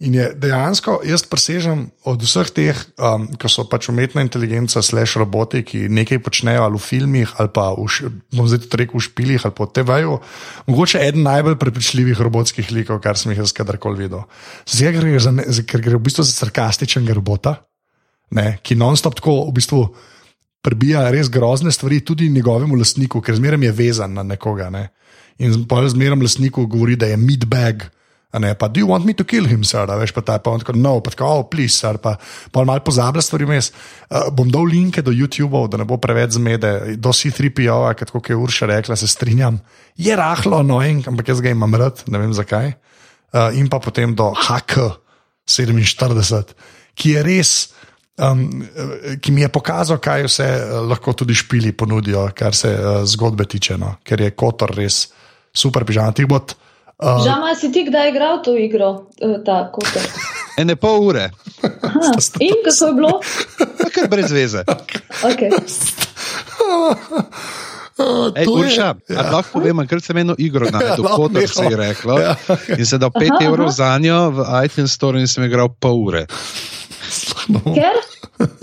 In je dejansko, jaz presežem od vseh teh, um, ki so pač umetna inteligenca, slash roboti, ki nekaj počnejo ali v filmih, ali pa v, bom zdaj tudi rekel, v špilih ali po TV-ju, mogoče eden najbolj prepričljivih robotskih likov, kar sem jih jaz kadarkoli videl. Zdaj, ker gre, za, ker gre v bistvu za sarkastičnega robota, ne, ki non-stop tako v bistvu prebija res grozne stvari tudi njegovemu lastniku, ker zmeraj je vezan na nekoga. Ne. In pa zmeraj lastniku govori, da je meatbag. Ne, pa, do you want me to kill him, sir? A Veš, pa ta je pa on tako, no, pa tako, oh, please, sir, pa, pa malo pozablja stvari vmes. Uh, bom dal linke do YouTube-ov, da ne bo preveč zmede, do C3PO-a, kot je Urša rekla, se strinjam. Je rahlo annoying, ampak jaz ga imam rad, ne vem zakaj. Uh, in pa potem do HK47, ki je res. Um, ki mi je pokazal, kaj vse lahko tudi špili ponudijo, kar se uh, zgodbe tiče, no? ker je Kotor res super pižam. Ti bo, uh, Žama, si ti kdaj igral to igro, eh, ta kotor? *laughs* Ene pol ure, Aha, In kako je bilo? kar brez veze. Okay. *laughs* Ej, Urša, ja. lahko povem, ker sem eno igro najdel, lahko kot se je nehal. reklo. Ja. In sem dal 5 Aha, evrov za njo v iTunes Store in sem igral pol ure. Ker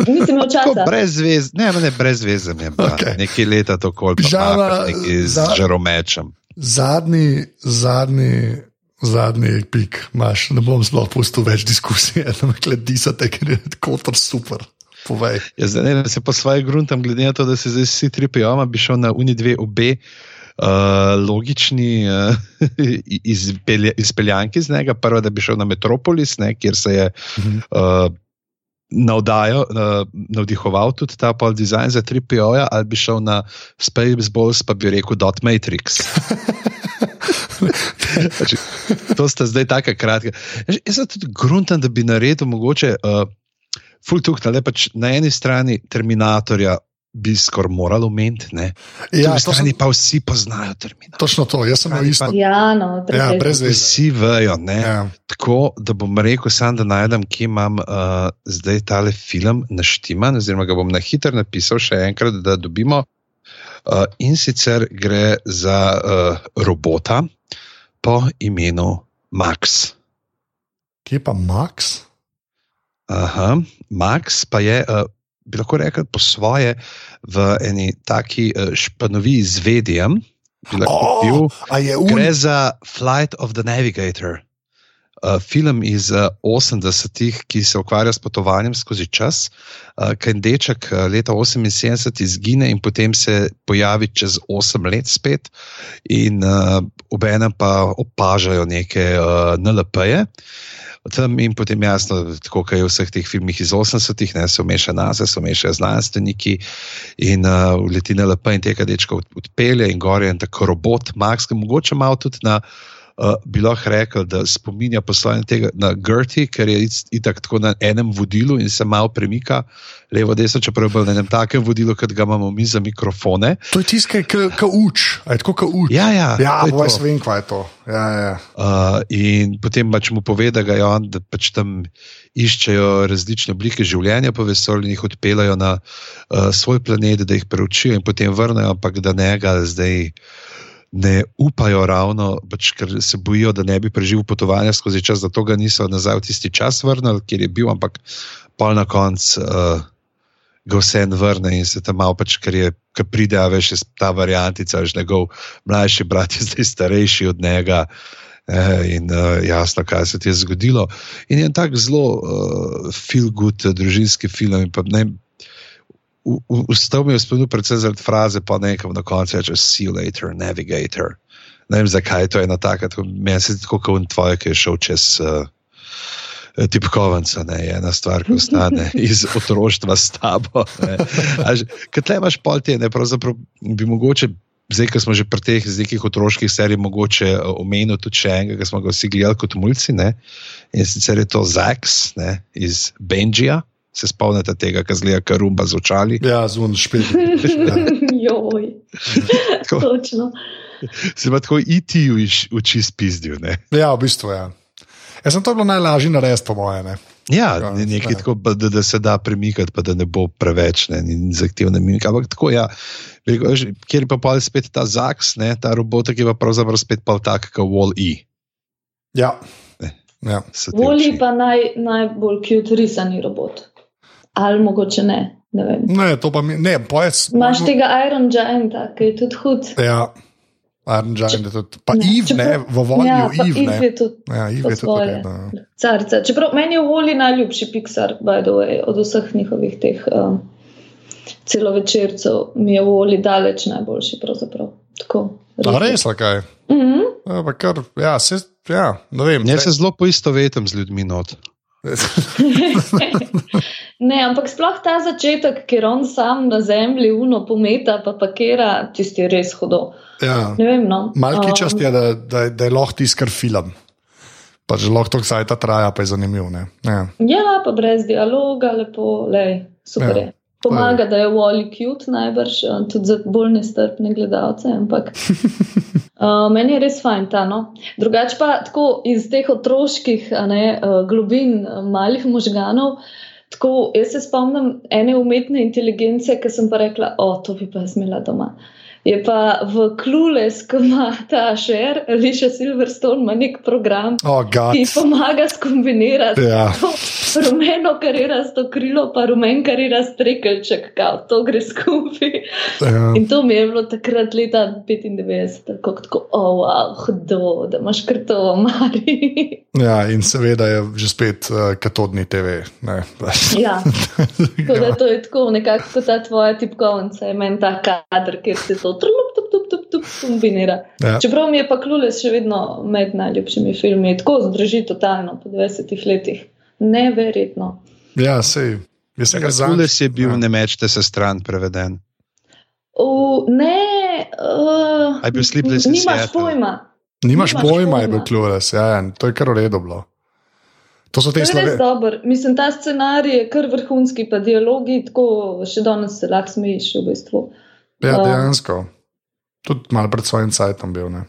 nisi imel časa. brez veze, ne, ne, brez veze je. Okej. Okay. Nekaj leta to kol, pa Žala, nekaj z žaromečem. Zadnji, zadnji, zadnji pik imaš, ne bom sploh pustil več diskusije, *laughs* da me gledisate, ker je Kotor super. Povej. Ja, zdaj ne se po svoje gruntam, glede na to, da se zdaj vsi tri pijama, bi šel na Uni dve obe. Uh, logični *laughs* uh, izpelja, izpeljanki iz njega. Prva, da bi šel na Metropolis, ne, kjer se je uh, navdajo, uh, navdihoval tudi ta pol dizajn za 3PO-ja, ali bi šel na Spaceballs, pa bi rekel Dot Matrix. *laughs* Znači, to sta zdaj tako kratka. Jaz- Jaz sem tudi grunten, da bi naredil mogoče. Uh, Ful tukaj, le pač na eni strani Terminatorja bi skoraj moral omeniti, na Ja, drugi to strani pa vsi poznajo Terminatorja. točno to, jaz sem imel isto. Ja, no, Ja, brez veze. Vsi vejo, ne. Ja. Tako da bom rekel, sam da najdem, kje imam uh, zdaj tale film naštiman, oziroma ga bom na hitro napisal še enkrat, da dobimo. Uh, in sicer gre za uh, robota po imenu Max. Kje pa Max? Aha, Max pa je, uh, bi lahko rekel, po svoje v eni taki uh, španoviji z bil. Oh, je un... Gre za Flight of the Navigator, uh, film iz uh, 80-ih, ki se ukvarja s potovanjem skozi čas. Uh, Kaj deček uh, leta 78 izgine in potem se pojavi čez 8 let spet, in uh, obenem pa opažajo neke uh, NLP-je. Tam in potem jasno, tako kot je v vseh teh filmih iz 80-ih, ne, so mešane nase, so mešane znanstveniki in uh, leti na lepo in tega dečka od- odpelje in gore je en tako robot, Max, ki mogoče malo tudi na, uh, bi lahko rekel, da spominja poslovanje tega na Gerti, ker je itak tako na enem vodilu in se malo premika levo, desno, čeprav je bolj na enem takem vodilu, kot ga imamo mi za mikrofone. To je tiskaj, ki uč, je tako, ki uč. Ja, ja, ja boj to. vem, kaj je to. Ja, ja. Uh, in potem pač mu pove, da ga je on, da pač tam iščejo različne oblike življenja po vesolju in jih odpeljajo na uh, svoj planet, da jih preučijo in potem vrnejo, ampak da ne ga zdaj. Ne upajo ravno, pač, ker se bojijo, da ne bi preživel potovanja skozi čas, zato ga niso nazaj v tisti čas vrnili, kjer je bil, ampak pol na koncu uh, ga vse en vrne in se tam malo pač, ker je, ker pride, a veš, ta variantica, veš, njegov mlajši brat je zdaj starejši od njega. eh, In uh, jasno, kaj se ti je zgodilo. In je en tak zelo uh, feel good, družinski film. pa Ne, Vstal mi je v spominu, predvsem zaradi fraze, pa nekam na koncu reče: See you later, navigator. Ne vem, zakaj je to ena taka, tako- meni se tako kot tvoje, ki je šel čez. Uh, Tipkovnica ne, je ena stvar, ki ostane *laughs* iz otroštva s tabo. Kaj te imaš pol te, ne, pravzaprav bi mogoče, zdaj, ko smo že pri teh z nekih otroških serij, mogoče eh, omenil tudi še enega, ki smo ga vsi gledali kot mulci. Ne, in sicer je to Zax ne, iz Benjija. Se spomnite tega, ki zgleda karumba z očali. Ja, zvon špil. *laughs* Joj, *laughs* Tako, točno. se ima tako iti v oči spizdil. Ne. Ja, v bistvu ja. Jaz sem to bilo najlažje narediti, po mojem. Ne. Ja, Ja, ne, nekaj ja. tako, pa da, da se da premikati, pa da ne bo preveč ne, in zahtevne mimike. Ampak tako, ja, kjer je pa pol spet ta Zax, ne, ta robot, ki je pa pravzaprav spet pa tak, kot Wall-E. Ja. Ne. Ja. oči. pa naj, najbolj cute risani robot. Ali mogoče ne. ne vem. Ne, to pa mi, ne, pojec. Imaš tega Iron Gianta, ki je tudi hud. Ja, Iron Giant je tudi. Pa Ne, Iv, ne, v volju ja, Iv. Eve je tudi Ja, Iv je tudi ja. Carica. Čeprav meni je Voli najljubši Pixar, by the way, od vseh njihovih teh um, celovečercev, mi je Voli daleč najboljši. Pravzaprav. Tako. Res, ali kaj? Mhm. Ja, pa kar, ja, se, ja, ne vem. Jaz se zelo poistovetim z ljudmi not. *laughs* ne, ampak sploh ta začetek, ker on sam na zemlji uno pometa, pa pakira, tisti je res hudo. ja. Ne vem, no. Malki čast Um, je, da, da, da je lahko tiskar film. Pa že lahko to kdaj ta traja, pa je zanimiv. ne. Ja. Ja, pa brez dialoga, lepo, lej, super Ja. je. Pomaga, da je Wally cute, najbrž, eh, tudi za bolj nestrpne gledalce. Ampak uh, *laughs* meni je res fajn ta. No? Drugače pa tako iz teh otroških ne, uh, globin, uh, malih možganov. Tako, jaz se spomnim ene umetne inteligence, ki sem pa rekla, o, to bi pa smela doma. Je pa v Klules, ko ima ta šer, Alicia Silverstone, ima nek program, Oh, God. ki pomaga skombinirati Ja. rumeno karirasto krilo, pa rumen karirasto strekelček, kao, to gre skupaj. Ja. In to mi je bilo takrat leta 95, tako, tako oh, wow, hudo, da imaš kar to v omari. ja, in seveda je že spet uh, katodni TV. Ja, *laughs* tako da to je tako, nekako ta tvoja tipkovnica, je meni ta kader, kjer se to trup, tup, tup, tup, tup, kombinira. Ja. Čeprav mi je pa Klules še vedno med najljubšimi filmi, tako zdrži totalno po 20 letih. Neverjetno. Ja, sej. Jaz sem ga zadnjič. Kules je bil, ja. ne mečte se stran preveden. V, ne, uh, je bil Sleepless in Nimaš Seattle? pojma. Nimaš Nimaš pojma, je pojma. bil Clueless, ja, ja, to je kar v redu bilo. To so To te je dober. Mislim, ta scenarij je kar vrhunski, pa dialogi, tako še danes se lahko smejiš v bistvu. Ja, Um, dejansko. Tudi malo pred svojim cajtom bil. Ne.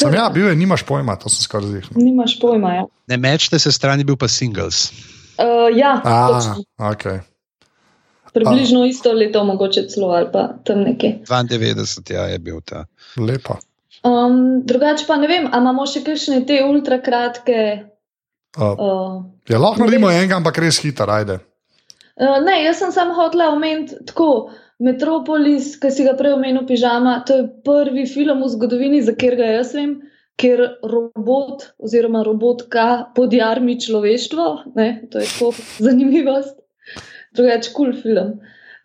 Sam ja, bil je, nimaš pojma, to sem skoraj zihal. Nimaš pojma. Ja, Ne mečte se stran, bil pa singles. uh, ja A, točno. ok. približno isto leto, mogoče celo ali pa tam nekje. 92 ja, je bil ta. Lepo. Um, drugače pa ne vem, ali imamo še kakšne te ultrakratke. Uh, Uh, ja, lahko naredimo enega, ampak res hiter, ajde. Uh, ne, jaz sem samo hotela omeniti tako. Metropolis, ki si ga prej omenil, pižama, to je prvi film v zgodovini, za katerega jaz vem, ker robot oziroma robotka podjarmi človeštvo. Ne, to je tako *laughs* zanimivost. Drugač, kul cool film.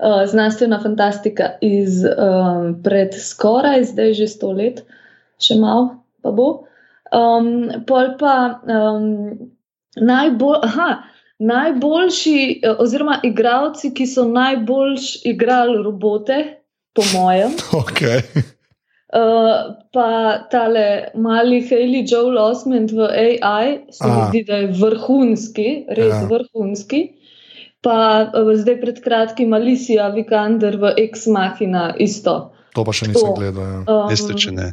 Uh, znanstvena fantastika iz um, pred skoraj, zdaj že sto let, še malo pa bo. Um, pol pa um, najbolj, najboljši, eh, oziroma igravci, ki so najboljš igrali robote, po mojem. *laughs* Okay. Uh, pa tale mali Haley Joel Osment v AI, se mi zdi, da je vrhunski, res Ja. vrhunski. Pa uh, zdaj pred kratkim Alicia Vikander v Ex Machina isto. To pa še nisem To. gledal. Ja. Um, Veste, če ne.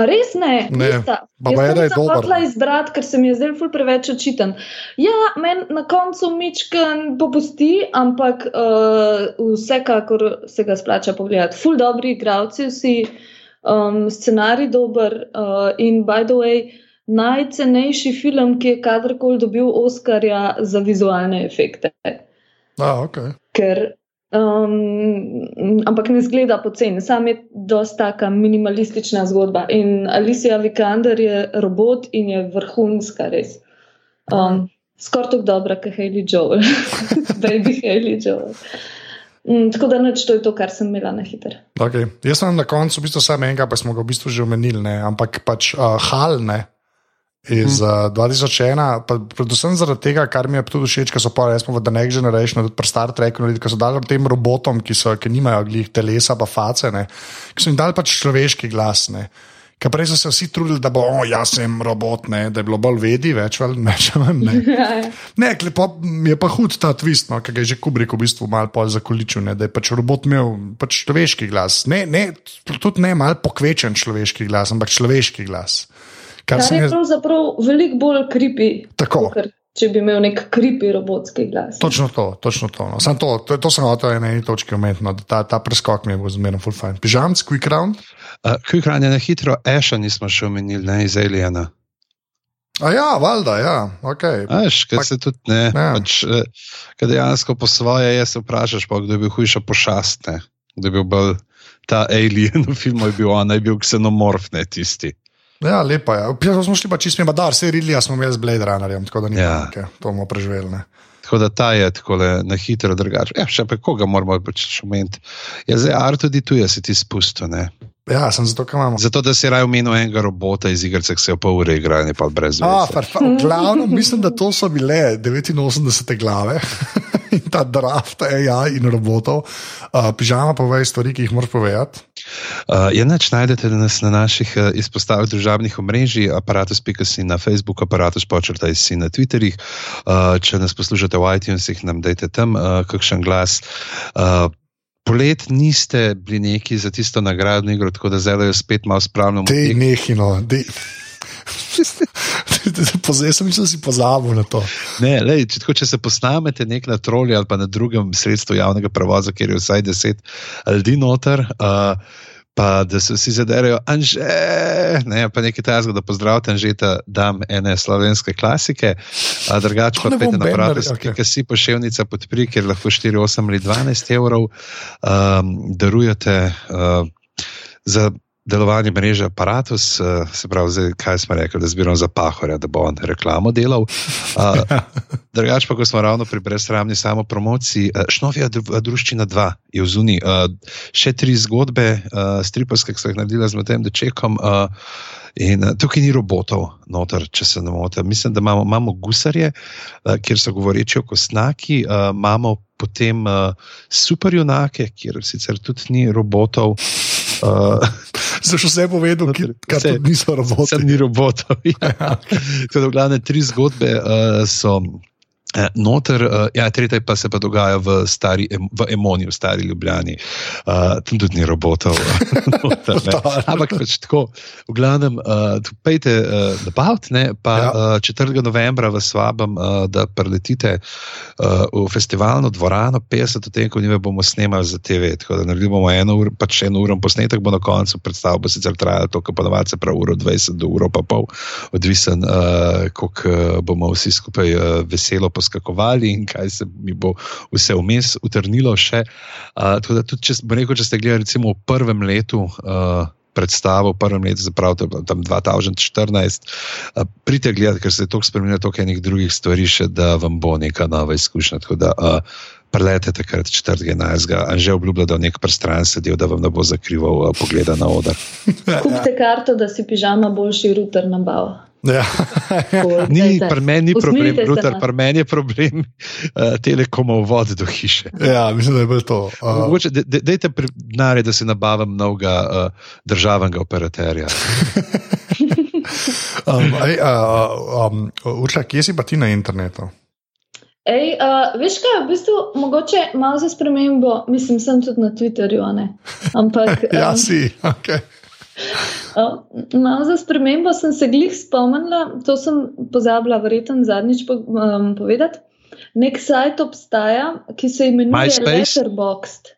A res ne? Ne. Pa Jaz sem hotela izbrati, ker se mi je zdel ful preveč očiten. Ja, meni na koncu mičken popusti, ampak uh, vsekakor se ga splača pogledati. Ful dobri igravci vsi, um, scenarij dober uh, in by the way. Najcenejši film, ki je kadarkoli dobil Oscarja za vizualne efekte. A, okay. Ker Um, ampak ne zgleda poceni, sam je dosta taka minimalistična zgodba. In Alicia Vikander je robot in je vrhunska, res. Um, Skoraj tako dobra, kot Haley Joel, *laughs* baby Haley Joel. Mm, tako da neč to je to, kar sem imela na hitro. Okay. Jaz sem na koncu v bistvu samo enega, pa smo ga v bistvu že omenili, ne? ampak pač uh, halne. Iz uh, 2001, pa predvsem zaradi tega, kar mi je tudi všeč, ker so pa res v The Next Generation, tudi pri Star Treku, ki so dali tem robotom, ki, so, ki nimajo glih telesa, pa face, ne, ki so jim dali pač človeški glas. Ne. Ker prej so se vsi trudili, da bo, oh, jaz sem robot, ne, da je bilo bolj vedi, več ali *laughs* ne. *laughs* Ne, ne klepo, je pa hud ta twist, no, ki je že Kubrick v bistvu malo zakoličil, ne, da je pač robot imel pač človeški glas. Ne, ne, tudi ne mal pokvečen človeški glas, ampak človeški glas. Kar, kar je pravzaprav veliko bolj kripi. Tako. Če bi imel nek kripi robotski glas. Točno to, točno to. No. to, to, to sem hotel na eni točki omeniti, no. ta, ta preskok mi je bil zmerno full fine. Pižam, quick round. Uh, quick round je na hitro, Eša nismo še omenili, ne iz Aliena. A ja, valjda, ja, ok. Veš, kaj se tudi ne. Ja. Pač, eh, kaj dejansko po svoje je, se vprašaš, pa kdo je bil hujša pošast, ne. Kdo je bil bolj ta alien v filmu, je bil on, je bil ksenomorf, ne tisti. Ja, lepa je. Ja. Smo šli pa čist mimo, da vse rilija smo imeli z Blade Runnerjem, tako da ni ja. nekaj, to bomo preživeli. Ne. Tako da ta je tako na hitro drugače. Ja, še pa koga moramo pač še omeniti. Ja, zdaj, ar tudi tu je si ti spustil. Ja, sem zato, ker imamo. Zato, da si raje omenil enega robota iz igre, ki se je pol ure igral, ne pa brez veze. Glavno, mislim, da to so bile 89 glave *laughs* in ta draft AI in robotov. Uh, pižama povej stvari, ki jih moraš povedati. Uh, ja, neč najdete nas na naših uh, izpostavah družabnih omrežij, aparatus.si na Facebooku, aparatus počrtaj si na Twitterih. Uh, če nas poslušate v iTunesih, nam dajte tam uh, kakšen glas. Uh, polet niste bili neki za tisto nagradno igro, tako da zdaj jo spet malo spravljamo. Te nehino, de. *laughs* Zdaj sem mislil, da si pozabil na to. Ne, lej, če, tako, če se posnamete nek na troli ali pa na drugem sredstvu javnega prevoza, kjer je vsaj deset ljudi noter. Uh, pa da se vsi zaderajo, anže, ne, pa nekaj tajnega, da pozdravite, anže, da dam ene slovenske klasike, a drugače pa pete na prate, okay. ki si pošiljnica podpri, ker lahko 4, 8 ali 12 evrov um, darujete uh, za delovanje mreže Apparatus, uh, se pravi, zdaj, kaj smo rekli, da zbiramo za pahorja, da bo on reklamo delal. Uh, *laughs* drugače pa, ko smo ravno pri brezsramni samo promociji, uh, Šnovija družščina 2 je v zuni, še tri zgodbe, stripovske, ki so jih naredila z Matejem Dečekom. In tukaj ni robotov, noter, če se ne motim. Mislim, da imamo, imamo gusarje, kjer so govoreči o kosnaki, imamo potem superjunake, kjer sicer tudi ni robotov. Uh, *laughs* Zdaj še vse povedal, kar se niso roboti. Sem ni robotov. Ja. *laughs* Tako da, glavne, tri zgodbe uh, so. Eh, noter, uh, ja, tretja pa se pa dogaja v, stari, v Emoni, v stari Ljubljani, uh, tam tudi ni robotov. *laughs* noter, Ampak pač tako, v glavnem, uh, pejte uh, na Balt, ne, pa ja. uh, 4. novembra vas vabim, uh, da preletite uh, v festivalno dvorano, 50 odtenkov, njime bomo snemali za TV, tako da naredimo eno uro, pač eno uro posnetek, bo na koncu predstavil, bo sicer trajalo to, kar ponovadi se pravi uro 20 do uro pa pol, odvisen, uh, koliko uh, bomo vsi skupaj uh, veselo poslušali poskakovali in kaj se mi bo vse vmes utrnilo. Še. Uh, tudi, če, rekel, če ste gledali recimo v prvem letu. Uh, Predstavo v prvem letu, zapravo tam 2014, pridite gledati, ker se je toliko spremenilo, toliko enih drugih stvari, še da vam bo neka nova izkušnja. Tako da uh, prelete takrat 4.11. Anže obljublja, da v nek prstran sedijo, da vam ne bo zakrival uh, pogleda na oder. Kupite karto, da si pižama boljši ruter na Ja. ni pri meni problem, rutar, pri meni je problem uh, telekomov vod do hiše. Ja, mislim, da je bilo to. Uh. Mogoče, dejte denarje, da si nabavim novega uh, državnega operaterja. *laughs* um, ej, uh, um, Urša, kje si pa ti na internetu? Ej, uh, veš kaj, v bistvu, mogoče malo za spremembo, mislim, sem tudi na Twitterju, ampak. Um, *laughs* ja, si, ok. Malo za spremembo sem se glih spomnila, to sem pozabila, verjetno zadnjič po, um, povedati. Nek sajt obstaja, ki se imenuje Letterboxd.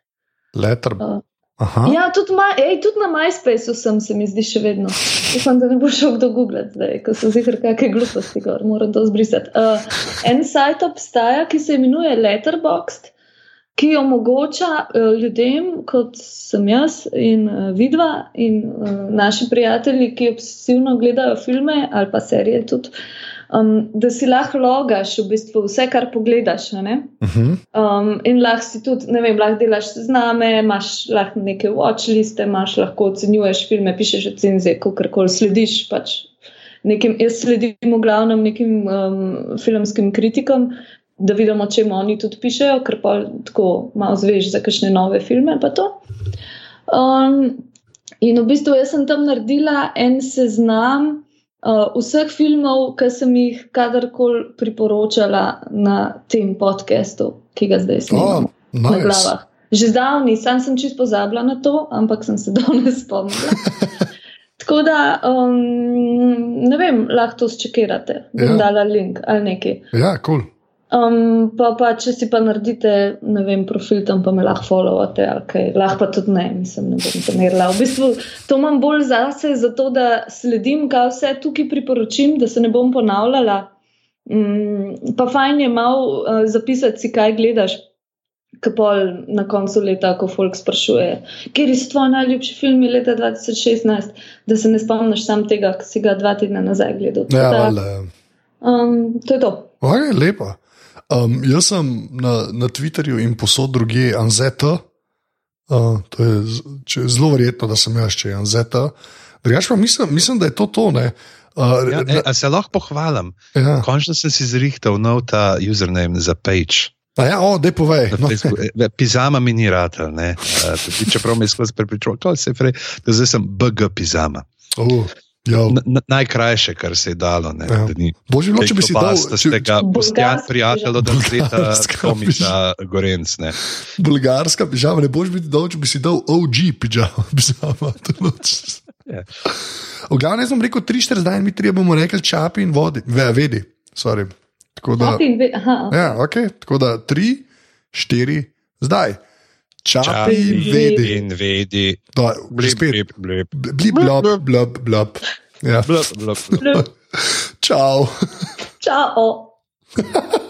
Letterboxd. Uh, ja, tudi, ma, ej, tudi na MySpaceu sem se mi zdi še vedno. Upam, da ne bo šel kdo googlet, zdaj, ko so zihar kakšne gluposti, gor, moram to zbrisati. Uh, en sajt obstaja, ki se imenuje Letterboxd. Ki omogoča uh, ljudem, kot sem jaz in uh, vidva in uh, naši prijatelji, ki obsesivno gledajo filme ali pa serije, tudi, um, da si lahko logaš v bistvu vse, kar pogledaš. Ne? Uh -huh. Um, in lahko si tudi, ne vem, lahko delaš sezname, imaš lahko neke watchliste, imaš lahko ocenjuješ filme, pišeš recenzije, kako koli slediš. Pač nekim, jaz sledim v glavnem nekim um, filmskim kritikom, da vidimo, če oni tudi pišejo, ker pa tako malo zveš za kakšne nove filme. Um, in v bistvu jaz sem tam naredila en seznam. Uh, vseh filmov, ki sem jih kadarkoli priporočala na tem podkastu, ki ga zdaj snemamo Oh, nice. na glavah. Že zdavni, sam sem čisto pozabila na to, ampak sem se *laughs* danes spomnila. Tako da, um, ne vem, lahko to zčekirate, bom Ja. dala link ali nekaj. Ja, kul. Cool. Um, pa, pa, če si pa naredite, vem, profil tam, pa me lahko followate, ali kaj, lahko pa tudi ne, mislim, ne bom trenirala. V bistvu to imam bolj zase, zato da sledim, kaj vse tukaj priporočim, da se ne bom ponavljala. Um, pa fajn je malo uh, zapisati si, kaj gledaš. Kapol na koncu leta, ko folk sprašuje, kje so tvoji najljubši filmi leta 2016, da se ne spomniš sam tega, ki si ga dva tedna nazaj gledal. Ja, da, valjda, ja. um, to je to. Okay, lepo. Um, jaz sem na, na Twitterju in posod druge Anzeta. Uh, to je če- zelo verjetno, da sem jaz, če je Anzeta. Drugač pa mislim, mislim, da je to to. ne. Uh, Ja, e, a se lahko pohvalim? ja. Končno sem si zrihtal nov ta username za page. A ja, o, dej povej. No. E, Pizama mi ni rata. Uh, čeprav me je skozi prepričoval, kaj se prej, da zdaj sem BG pizama. oh, jo. Na, na, najkrajše, kar se je dalo. Ne, Ja. da ni Božji, no, če bi si dal Da če, ste ga postjan Bolgarski prijatelj od Anzeta Bolgarska Tomica Gorenc. Ne. bulgarska pižama, ne boš biti dol, če bi si dal OG pižama. pižama. Ja. V glavnem sem rekel 3-4 zdaj, mi trije bomo rekli čapi in vodi, ve, vedi. Sorry. Tako da, ve- ja, okay. tako da 3, 4, zdaj. Čapi Čapi in vedi. In vedi. Da, Blip, spet. blip, blip. Blib, blob, blob, blob. Ja. Blub, blub. Blub. Čau. Čau. *laughs*